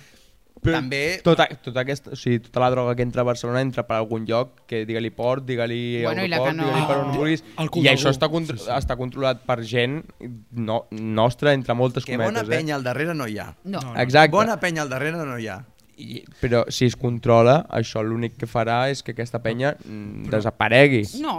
Speaker 2: Però
Speaker 4: També
Speaker 2: Tota, tota, aquesta, o sigui, tota la droga que entra a Barcelona entra per algun lloc, que digue-li port, digue-li
Speaker 5: Bueno, que no-
Speaker 2: digue-li per on vulguis, i això està, contro
Speaker 3: Sí, sí.
Speaker 2: està controlat per gent no, nostra, entre moltes
Speaker 4: que bona
Speaker 2: cometes. eh?
Speaker 4: penya al darrere no hi ha.
Speaker 5: No.
Speaker 3: No,
Speaker 2: Exacte.
Speaker 4: Bona penya al darrere no hi ha.
Speaker 2: I, però si es controla, això l'únic que farà és que aquesta penya mm, desaparegui.
Speaker 5: No,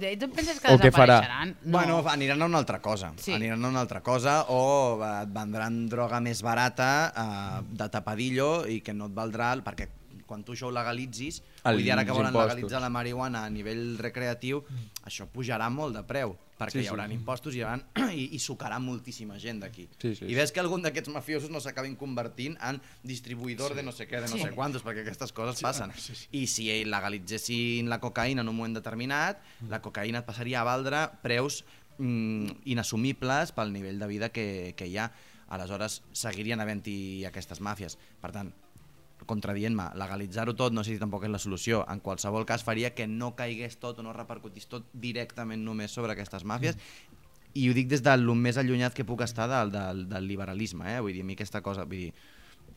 Speaker 5: eh, tu penses que
Speaker 2: O què farà?
Speaker 5: desapareixeran? No.
Speaker 4: Bueno, aniran a una altra cosa.
Speaker 5: Sí.
Speaker 4: Aniran a una altra cosa o eh, et vendran droga més barata eh, de tapadillo i que no et valdrà... el- Perquè quan tu això ho legalitzis, vull dir, ara que volen
Speaker 2: impostos.
Speaker 4: legalitzar la marihuana a nivell recreatiu, això pujarà molt de preu, perquè
Speaker 2: Sí,
Speaker 4: hi
Speaker 2: sí.
Speaker 4: haurà impostos i, hi hauran, i, i sucarà moltíssima gent d'aquí.
Speaker 2: Sí, sí,
Speaker 4: I ves que algun d'aquests mafiosos no s'acabin convertint en distribuïdor de no sé què, de no
Speaker 5: Sí.
Speaker 4: sé quantos, perquè aquestes coses passen. I si legalitzessin la cocaïna en un moment determinat, la cocaïna et passaria a valdre preus mm, inassumibles pel nivell de vida que, que hi ha. Aleshores, seguirien havent-hi aquestes màfies. Per tant, contradient-me, legalitzar-ho tot no sé si tampoc és la solució. En qualsevol cas faria que no caigués tot o no repercutís tot directament només sobre aquestes màfies i ho dic des del més allunyat que puc estar del, del, del liberalisme, eh? vull dir, a mi aquesta cosa, vull dir,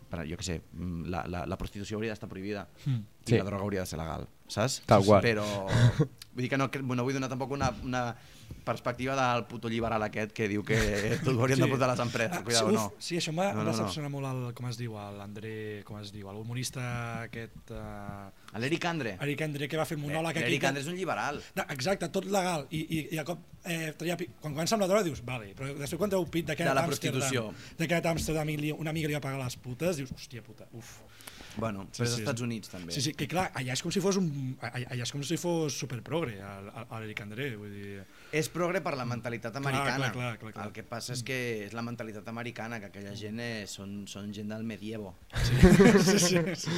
Speaker 4: per, jo què sé, mm, la, la, la prostitució hauria d'estar prohibida
Speaker 3: Mm.
Speaker 4: i
Speaker 2: Sí.
Speaker 4: la droga hauria de ser legal, saps?
Speaker 2: Tal qual.
Speaker 4: Però vull dir que no, no vull donar tampoc una, una perspectiva del puto liberal aquest que diu que tot ho haurien de
Speaker 3: Sí.
Speaker 4: portar les empreses,
Speaker 3: Ah,
Speaker 4: cuidado,
Speaker 3: sí,
Speaker 4: no.
Speaker 3: uf, Sí, això m'ha
Speaker 4: No,
Speaker 3: no,
Speaker 4: no, no.
Speaker 3: decepcionat molt el, com es diu, l'André, com es diu, l'humorista aquest... Uh,
Speaker 4: L'Eric Andre.
Speaker 3: Eric André, que va fer monòleg aquí.
Speaker 4: L'Eric Andre és un liberal.
Speaker 3: No, exacte, tot legal. I, i, i a cop, eh, traia, quan comença amb la droga dius, vale, però després quan treu pit de que
Speaker 4: De la prostitució.
Speaker 3: de que a Amsterdam una amiga li va pagar les putes, dius, hòstia puta, uf.
Speaker 4: Bueno,
Speaker 3: Sí,
Speaker 4: però és
Speaker 3: sí.
Speaker 4: als Estats Units també.
Speaker 3: Sí, sí, que clar, allà és com si fos un, allà és com si fos superprogre, el- el- l'Eric André, vull dir...
Speaker 4: És progre per la mentalitat americana.
Speaker 3: clar, clar, clar, clar.
Speaker 4: El que passa és que és la mentalitat americana, que aquella gent eh, són, són gent del medievo.
Speaker 3: sí, sí, sí.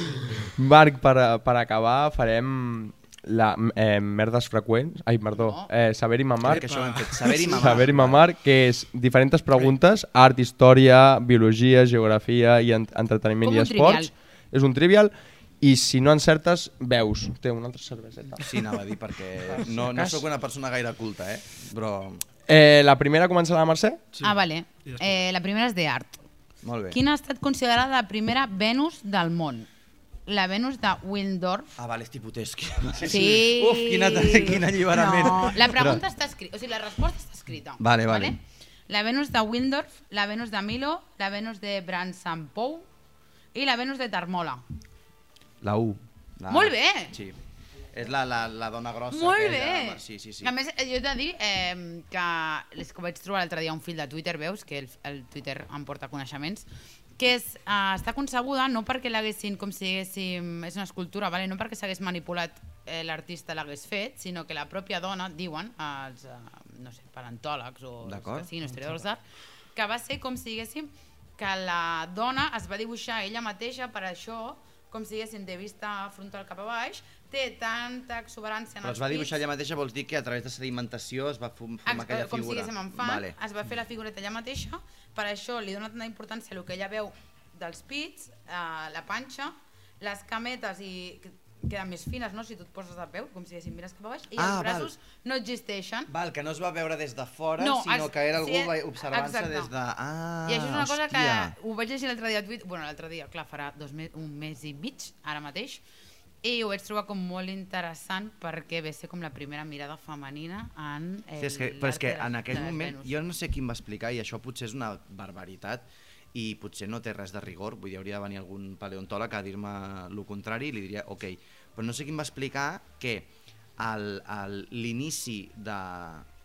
Speaker 2: Marc, per, per acabar, farem la, eh, merdes freqüents. Ai, perdó.
Speaker 5: No.
Speaker 2: Eh, saber i mamar.
Speaker 4: Que això ho hem fet. Saber i mamar.
Speaker 2: Saber i mamar, que és diferents preguntes, art, història, biologia, geografia i en entreteniment
Speaker 5: Com
Speaker 2: i esports.
Speaker 5: trivial.
Speaker 2: És un trivial. I si no encertes, veus. Té una altra cerveseta.
Speaker 4: Sí, anava a dir, perquè no, no sóc una persona gaire culta, eh? Però,
Speaker 2: Eh, la primera comença la Mercè?
Speaker 3: Sí.
Speaker 5: Ah, vale. Eh, la primera és d'art.
Speaker 4: molt bé.
Speaker 5: Quina ha estat considerada la primera Venus del món? La Venus de Wildorf.
Speaker 4: Ah, vale, és tiputesc.
Speaker 5: Sí.
Speaker 4: Uf, quina, quin alliberament.
Speaker 5: No, la pregunta està escrita, o sigui, la resposta està escrita.
Speaker 4: Vale, vale.
Speaker 5: La Venus de Wildorf, la Venus de Milo, la Venus de Bransampou i la Venus de Tarmola.
Speaker 4: La U. La...
Speaker 5: Molt bé.
Speaker 4: Sí. És la, la, la dona grossa.
Speaker 5: Molt
Speaker 4: aquella.
Speaker 5: bé.
Speaker 4: Sí, sí, sí.
Speaker 5: A més, jo he de dir eh, que és que vaig trobar l'altre dia un fil de Twitter, veus, que el, el Twitter em porta coneixements, que és, eh, està concebuda no perquè l'haguessin, com si haguéssim, és una escultura, vale? no perquè s'hagués manipulat eh, l'artista l'hagués fet, sinó que la pròpia dona, diuen els, eh, no sé, paleontòlegs o els que siguin historiadors d'art, que va ser com si diguéssim que la dona es va dibuixar ella mateixa per això com si diguéssim de vista frontal cap a baix, té tanta exuberància en
Speaker 4: Però
Speaker 5: els
Speaker 4: es va dibuixar ella mateixa, vols dir que a través de sedimentació es va fum-
Speaker 5: Ex-
Speaker 4: aquella
Speaker 5: com si
Speaker 4: figura.
Speaker 5: diguéssim en fan,
Speaker 4: Vale.
Speaker 5: es va fer la figureta ella mateixa, per això li dona tanta importància el que ella veu dels pits, eh, la panxa, les cametes i queden més fines, no? si tu et poses de peu, com si diguéssim mires cap a baix, i
Speaker 4: Ah,
Speaker 5: els
Speaker 4: val.
Speaker 5: braços no existeixen.
Speaker 4: Val, que no es va veure des de fora,
Speaker 5: No,
Speaker 4: sinó
Speaker 5: es-
Speaker 4: que era algú
Speaker 5: sí,
Speaker 4: va observant-se des de... Ah,
Speaker 5: I això és una cosa que
Speaker 4: hòstia.
Speaker 5: ho vaig llegir l'altre dia a Twitter, bueno, l'altre dia, clar, farà dos me un mes i mig, ara mateix, i ho vaig trobar com molt interessant perquè ve ser com la primera mirada femenina en el
Speaker 4: Sí, és que, però és que en aquell moment,
Speaker 5: Venus.
Speaker 4: jo no sé qui em va explicar, i això potser és una barbaritat, i potser no té res de rigor, vull dir, hauria de venir algun paleontòleg a dir-me el contrari i li diria, ok, però no sé qui em va explicar que l'inici de,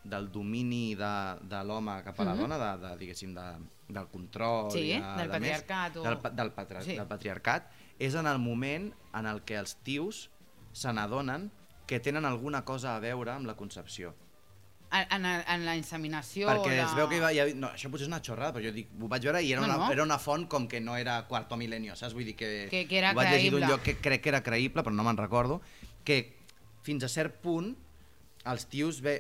Speaker 4: del domini de, de l'home cap a la dona, de, de, diguéssim, de, del control
Speaker 5: Sí,
Speaker 4: de,
Speaker 5: del
Speaker 4: de més,
Speaker 5: patriarcat o-
Speaker 4: del, del, patra,
Speaker 5: Sí.
Speaker 4: del patriarcat, és en el moment en el que els tios se n'adonen que tenen alguna cosa a veure amb la concepció.
Speaker 5: En, en, la inseminació...
Speaker 4: Perquè
Speaker 5: la...
Speaker 4: es veu que hi va, hi ha, no, això potser és una xorrada, però jo dic, ho vaig veure i era,
Speaker 5: No,
Speaker 4: una,
Speaker 5: no.
Speaker 4: era una font com que no era quarto milenio, saps? Vull dir que,
Speaker 5: Que- que era
Speaker 4: ho vaig llegir d'un lloc que crec que era creïble, però no me'n recordo, que fins a cert punt els tios, ve,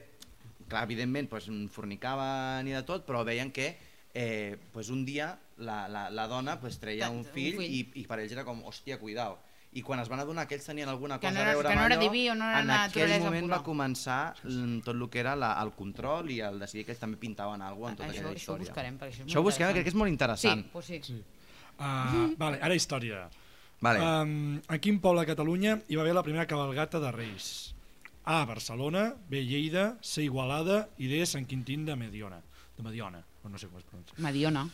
Speaker 4: clar, evidentment, pues, fornicaven i de tot, però veien que eh, pues un dia la, la, la dona pues, treia
Speaker 5: Un
Speaker 4: un fill,
Speaker 5: fill.
Speaker 4: I, i per ells era com, hòstia, cuidao. I quan es van adonar que ells tenien alguna
Speaker 5: Que
Speaker 4: cosa
Speaker 5: no era-
Speaker 4: a veure
Speaker 5: que no
Speaker 4: amb
Speaker 5: era
Speaker 4: allò,
Speaker 5: diví o no era
Speaker 4: en aquell moment
Speaker 5: pura.
Speaker 4: va començar mm, tot el que era la, el control i el decidir que ells també pintaven alguna cosa en tota
Speaker 5: això,
Speaker 4: aquella
Speaker 5: això ho
Speaker 4: història.
Speaker 5: buscarem, perquè això és
Speaker 4: Això ho busquem, crec que és molt interessant.
Speaker 5: Sí, pues sí.
Speaker 3: Sí. Uh, vale, ara història.
Speaker 4: Vale.
Speaker 3: Um, en quin poble de Catalunya hi va haver la primera cabalgata de Reis? A, Barcelona, B, Lleida, C, Igualada i D, Sant Quintín de Mediona. De Mediona, o no sé com es pronuncia.
Speaker 5: Mediona.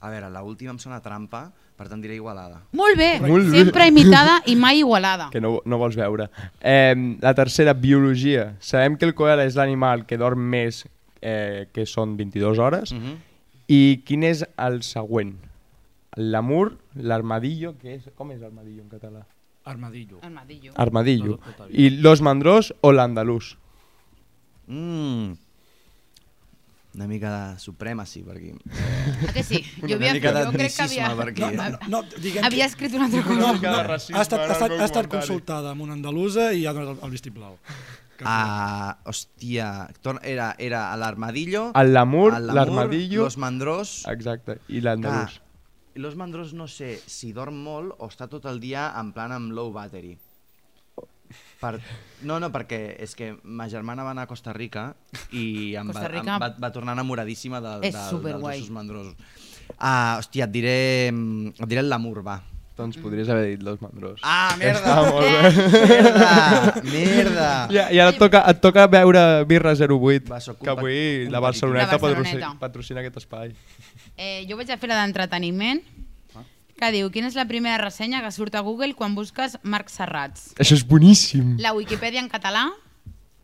Speaker 4: A veure, la última em sona trampa, per tant diré Igualada.
Speaker 5: Molt bé,
Speaker 2: Molt bé.
Speaker 5: sempre imitada i mai igualada.
Speaker 2: que no, no vols veure. Eh, la tercera, biologia. Sabem que el koala és l'animal que dorm més, eh, que són 22 hores.
Speaker 4: Mm -hmm.
Speaker 2: I quin és el següent? L'amur, l'armadillo, que és, com és armadillo en català?
Speaker 3: Armadillo.
Speaker 5: Armadillo.
Speaker 2: Armadillo. I los mandrós o l'andalús?
Speaker 4: mm. Una mica de supremacy per aquí.
Speaker 5: Ah, que sí? Jo, havia,
Speaker 4: mica
Speaker 5: jo crec que havia,
Speaker 4: per aquí.
Speaker 3: No, no, no, diguem
Speaker 5: havia
Speaker 3: que-
Speaker 5: escrit una altra
Speaker 3: no,
Speaker 5: cosa.
Speaker 3: no,
Speaker 2: racisme
Speaker 3: ha estat, ha estat, ha estat consultada amb una andalusa i ha donat el, el vistiplau.
Speaker 4: Ah, hòstia, era, era l'armadillo,
Speaker 2: El lamur, l'armadillo...
Speaker 4: los mandrós...
Speaker 2: Exacte, i l'andalús.
Speaker 4: Los mandrós no sé si dorm molt o està tot el dia en plan amb low battery. Per... No, no, perquè és que ma germana va anar a Costa Rica i em va,
Speaker 5: Costa
Speaker 4: em
Speaker 5: Rica-
Speaker 4: va, va tornar enamoradíssima del,
Speaker 5: És
Speaker 4: del, dels
Speaker 5: superguai.
Speaker 4: ossos mandrosos. Ah, hòstia, et diré, et diré el lamur, va.
Speaker 2: Doncs podries haver dit los mandrós.
Speaker 4: Ah, merda!
Speaker 2: Està molt bé.
Speaker 4: Merda! Merda!
Speaker 2: I, I ara et toca, et toca veure Birra 08,
Speaker 4: Va,
Speaker 2: que avui la Barceloneta,
Speaker 5: La
Speaker 2: patrocina,
Speaker 5: Barceloneta.
Speaker 2: patrocina aquest espai.
Speaker 5: Eh, jo vaig a fer la d'entreteniment, que diu, quina és la primera ressenya que surt a Google quan busques Marc Serrats?
Speaker 2: Això és boníssim.
Speaker 5: La Wikipedia en català,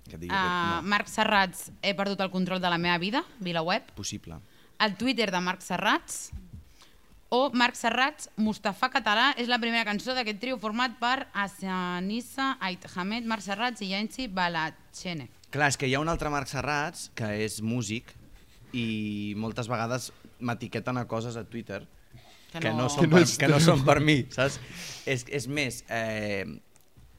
Speaker 4: Que digui
Speaker 5: uh,
Speaker 4: no,
Speaker 5: Marc Serrats, he perdut el control de la meva vida, VilaWeb,
Speaker 4: possible.
Speaker 5: el Twitter de Marc Serrats, o Marc Serrats, Mustafa Català, és la primera cançó d'aquest trio format per Asanissa, Ait Hamed, Marc Serrats i Yancy Balachene.
Speaker 4: Clar, és que hi ha un altre Marc Serrats que és músic i moltes vegades m'etiqueten a coses a Twitter que, que, no, són
Speaker 2: Que no
Speaker 4: per, que no són per mi, saps? És, és més, eh,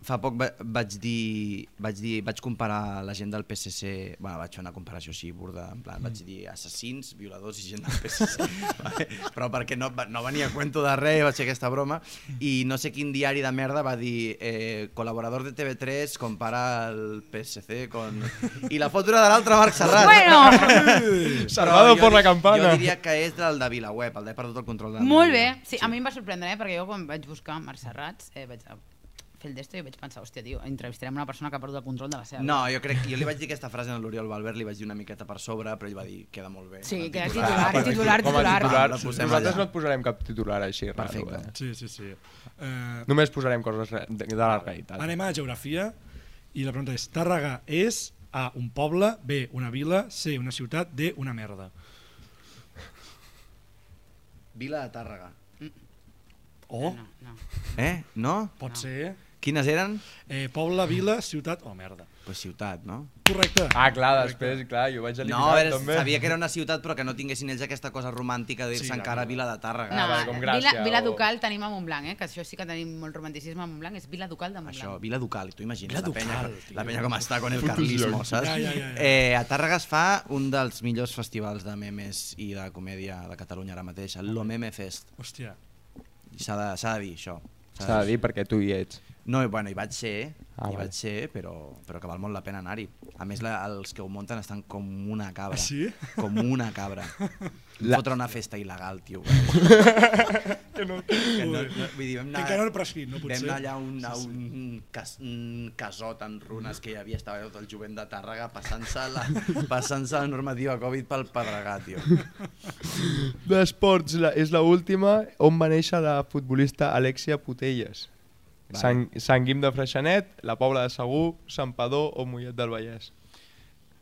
Speaker 4: fa poc va, vaig dir, vaig dir, vaig comparar la gent del PSC, bueno, vaig fer una comparació així burda, en plan, vaig dir assassins, violadors i gent del PSC, vale? però perquè no, no venia a cuento de res, vaig fer aquesta broma, i no sé quin diari de merda va dir eh, col·laborador de TV3 compara el PSC con... I la foto era de l'altre Marc Serrat.
Speaker 5: Bueno,
Speaker 2: Salvado por la campana.
Speaker 4: Jo diria que és del de VilaWeb, el de perdut el control de la
Speaker 5: molt bé.
Speaker 4: vida.
Speaker 5: Sí, a mi em va sorprendre, eh? perquè jo quan vaig buscar Marc Serrats, eh, vaig fer el d'esto i vaig pensar, hòstia, tio, entrevistarem una persona que ha perdut el control de la seva
Speaker 4: No,
Speaker 5: vida.
Speaker 4: jo crec jo li vaig dir aquesta frase a l'Oriol Valvert, li vaig dir una miqueta per sobre, però ell va dir, queda molt bé.
Speaker 5: Sí, queda
Speaker 4: titular.
Speaker 5: titular, titular,
Speaker 2: com a
Speaker 5: titular.
Speaker 2: titular. Nosaltres
Speaker 4: allà.
Speaker 2: no et posarem cap titular així raro.
Speaker 4: Perfecte.
Speaker 2: Eh?
Speaker 3: Sí, sí, sí. Uh,
Speaker 2: Només posarem coses de, de la realitat.
Speaker 3: anem a geografia i la pregunta és, Tàrrega és A, un poble, B, una vila, C, una ciutat, D, una merda.
Speaker 4: Vila de Tàrrega.
Speaker 3: O,
Speaker 5: No, no.
Speaker 4: Eh? No?
Speaker 3: pot ser
Speaker 4: Quines eren?
Speaker 3: eh, poble, vila, ciutat o merda.
Speaker 4: Pues ciutat, no?
Speaker 3: Correcte.
Speaker 2: Ah, clar, després, clar, jo vaig eliminar
Speaker 4: No, veure,
Speaker 2: també.
Speaker 4: sabia que era una ciutat però que no tinguessin ells aquesta cosa romàntica de dir-se
Speaker 3: Sí,
Speaker 4: encara
Speaker 3: vila.
Speaker 4: Vila de Tàrrega.
Speaker 5: No,
Speaker 2: vale, com
Speaker 5: Vila,
Speaker 2: Gràcia
Speaker 5: Vila
Speaker 2: o-
Speaker 5: Ducal tenim a Montblanc, eh? que això sí que tenim molt romanticisme a Montblanc, és Vila Ducal de Montblanc.
Speaker 4: Això, Vila Ducal, tu imagines
Speaker 3: Vila
Speaker 4: la penya,
Speaker 3: Ducal, tio.
Speaker 4: la penya com està con el carlismo, saps?
Speaker 3: Ja, ja, ja, ja.
Speaker 4: Eh, a Tàrrega es fa un dels millors festivals de memes i de comèdia de Catalunya ara mateix, el Lo Meme Fest.
Speaker 3: Hòstia.
Speaker 4: I S'ha de, de dir això.
Speaker 2: S'ha de dir perquè tu hi ets.
Speaker 4: No, bueno, hi vaig ser,
Speaker 2: Ah,
Speaker 4: hi
Speaker 2: vale.
Speaker 4: vaig ser, però, però que val molt la pena anar-hi. A més, la, els que ho munten estan com una cabra.
Speaker 3: Ah, sí?
Speaker 4: Com una cabra.
Speaker 2: La-
Speaker 4: Fotre una festa il·legal, tio.
Speaker 3: Que no,
Speaker 4: Que no, no, vull dir, vam
Speaker 3: que
Speaker 4: anar,
Speaker 3: encara no prescrit, no?
Speaker 4: vam
Speaker 3: Potser.
Speaker 4: anar allà a un, a un, cas, un casot en runes que hi havia, estava tot el jovent de Tàrrega passant-se la, passant la normativa Covid pel pedregar, tio.
Speaker 2: D'esports, la- és la última on va néixer la futbolista Alexia Putelles.
Speaker 4: Vale.
Speaker 2: Sant, Sant Guim de Freixenet, la Pobla de Segur, Sant Padó o Mollet del Vallès.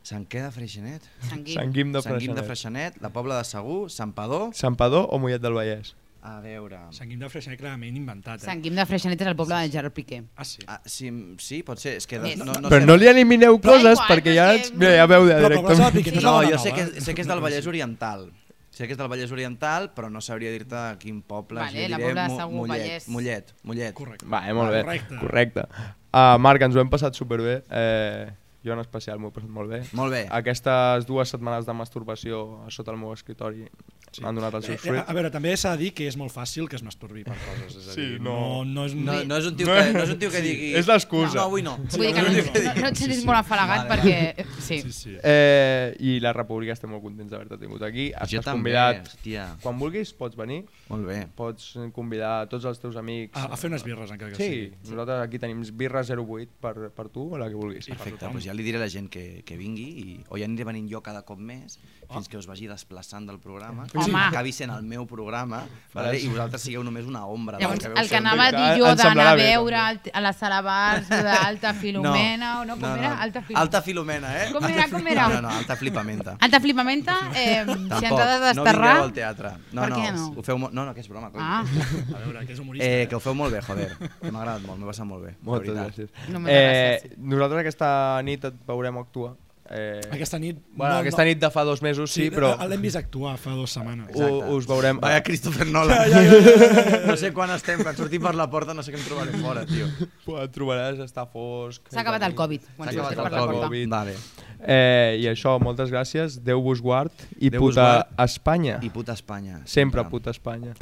Speaker 4: Sant què de Freixenet?
Speaker 5: Sant Guim.
Speaker 2: Sant Guim de
Speaker 4: Sant Guim de
Speaker 2: Freixenet.
Speaker 4: La Pobla de Segur, Sant Padó...
Speaker 2: Sant Padó o Mollet del Vallès.
Speaker 4: A veure...
Speaker 3: Sant Guim de Freixenet clarament inventat, eh?
Speaker 5: Sant Guim de Freixenet és el poble de Gerard Piqué.
Speaker 3: Ah, sí.
Speaker 4: Ah, sí, sí, pot ser. És que
Speaker 5: Més.
Speaker 4: no, no,
Speaker 2: Però
Speaker 4: sé,
Speaker 2: no li elimineu coses
Speaker 5: igual,
Speaker 2: perquè ja, mira, ja veu de directament.
Speaker 3: No,
Speaker 4: No, jo sé que,
Speaker 3: eh?
Speaker 4: sé que és del Vallès Oriental. Sé que és del Vallès Oriental, però no sabria dir-te a quin poble.
Speaker 5: Vale,
Speaker 4: Jo
Speaker 5: la
Speaker 4: diré
Speaker 5: Pobla
Speaker 4: Mo-
Speaker 5: Segur,
Speaker 4: Mollet,
Speaker 5: Vallès.
Speaker 4: Mollet, Mollet.
Speaker 3: Correcte.
Speaker 2: Va, eh, molt bé.
Speaker 3: Correcte.
Speaker 2: Correcte. Uh, Marc, ens ho hem passat superbé. Eh, jo en especial m'ho he passat molt bé.
Speaker 4: Molt bé.
Speaker 2: Aquestes dues setmanes de masturbació a sota el meu escritori
Speaker 3: Sí.
Speaker 2: m'han donat els
Speaker 3: Eh,
Speaker 2: seus
Speaker 3: eh, a veure, també s'ha de dir que és molt fàcil que es masturbi per coses. És a
Speaker 2: Sí,
Speaker 3: dir,
Speaker 2: no-
Speaker 3: no, no, és,
Speaker 4: No,
Speaker 3: no,
Speaker 4: no, és un tio que, no és un tio que digui...
Speaker 2: És l'excusa.
Speaker 4: No, avui no.
Speaker 5: Vull dir que no,
Speaker 3: no,
Speaker 5: no, no et sentis molt afalagat
Speaker 4: Vale,
Speaker 5: perquè... Sí.
Speaker 3: Sí, sí.
Speaker 2: Eh, I la República estem molt contents d'haver-te tingut aquí.
Speaker 4: Jo
Speaker 2: Estàs
Speaker 4: també,
Speaker 2: convidat.
Speaker 4: hòstia.
Speaker 2: Quan vulguis pots venir,
Speaker 4: Molt bé.
Speaker 2: pots convidar tots els teus amics.
Speaker 3: A, a fer unes birres, encara que
Speaker 2: Sí,
Speaker 3: sigui.
Speaker 2: nosaltres aquí tenim birra 08 per, per tu o la que vulguis.
Speaker 4: Perfecte, doncs ja li diré a la gent que, que vingui i, o ja aniré venint jo cada cop més fins que us vagi desplaçant del programa
Speaker 5: Home.
Speaker 4: Que acabi sent el meu programa vale? i vosaltres sigueu només una ombra
Speaker 5: Llavors,
Speaker 4: que veu
Speaker 5: el que anava a dir jo d'anar a
Speaker 2: bé,
Speaker 5: veure al- a la sala bars d'Alta Filomena o no? Com era? Alta Filomena.
Speaker 4: Alta Filomena, eh?
Speaker 5: Com era, com era?
Speaker 4: No, no, no, Alta Flipamenta.
Speaker 5: Alta Flipamenta, eh, si ens
Speaker 4: Tampoc,
Speaker 5: ha de
Speaker 4: no
Speaker 5: desterrar...
Speaker 4: vingueu al teatre. No,
Speaker 5: Per
Speaker 4: no,
Speaker 5: què no?
Speaker 4: Ho feu no, no, que és broma, cony.
Speaker 5: Ah,
Speaker 3: A veure, que és humorista.
Speaker 4: Eh, que ho feu molt bé, joder. Que m'ha agradat molt, m'he passat molt bé. de
Speaker 2: Moltes
Speaker 4: veritat.
Speaker 2: gràcies.
Speaker 5: No,
Speaker 2: eh,
Speaker 5: gràcies.
Speaker 2: Nosaltres aquesta nit et veurem actuar. Eh,
Speaker 3: Aquesta nit...
Speaker 2: bueno,
Speaker 3: no,
Speaker 2: aquesta
Speaker 3: no.
Speaker 2: nit de fa dos mesos sí, però
Speaker 3: eh, L'hem vist actuar fa dues setmanes.
Speaker 2: u, us veurem...
Speaker 4: Vaya Christopher Nolan. No sé quan estem, quan sortim per la porta no sé què em trobaré fora, tio.
Speaker 2: Et trobaràs, està fosc...
Speaker 5: s'ha acabat el Covid.
Speaker 4: S'ha acabat el
Speaker 5: porta.
Speaker 2: Covid.
Speaker 4: Vale.
Speaker 2: Eh, I això, moltes gràcies. Déu vos guard i
Speaker 4: Déu
Speaker 2: puta
Speaker 4: guard.
Speaker 2: Espanya.
Speaker 4: I puta Espanya.
Speaker 2: Sempre puta Espanya.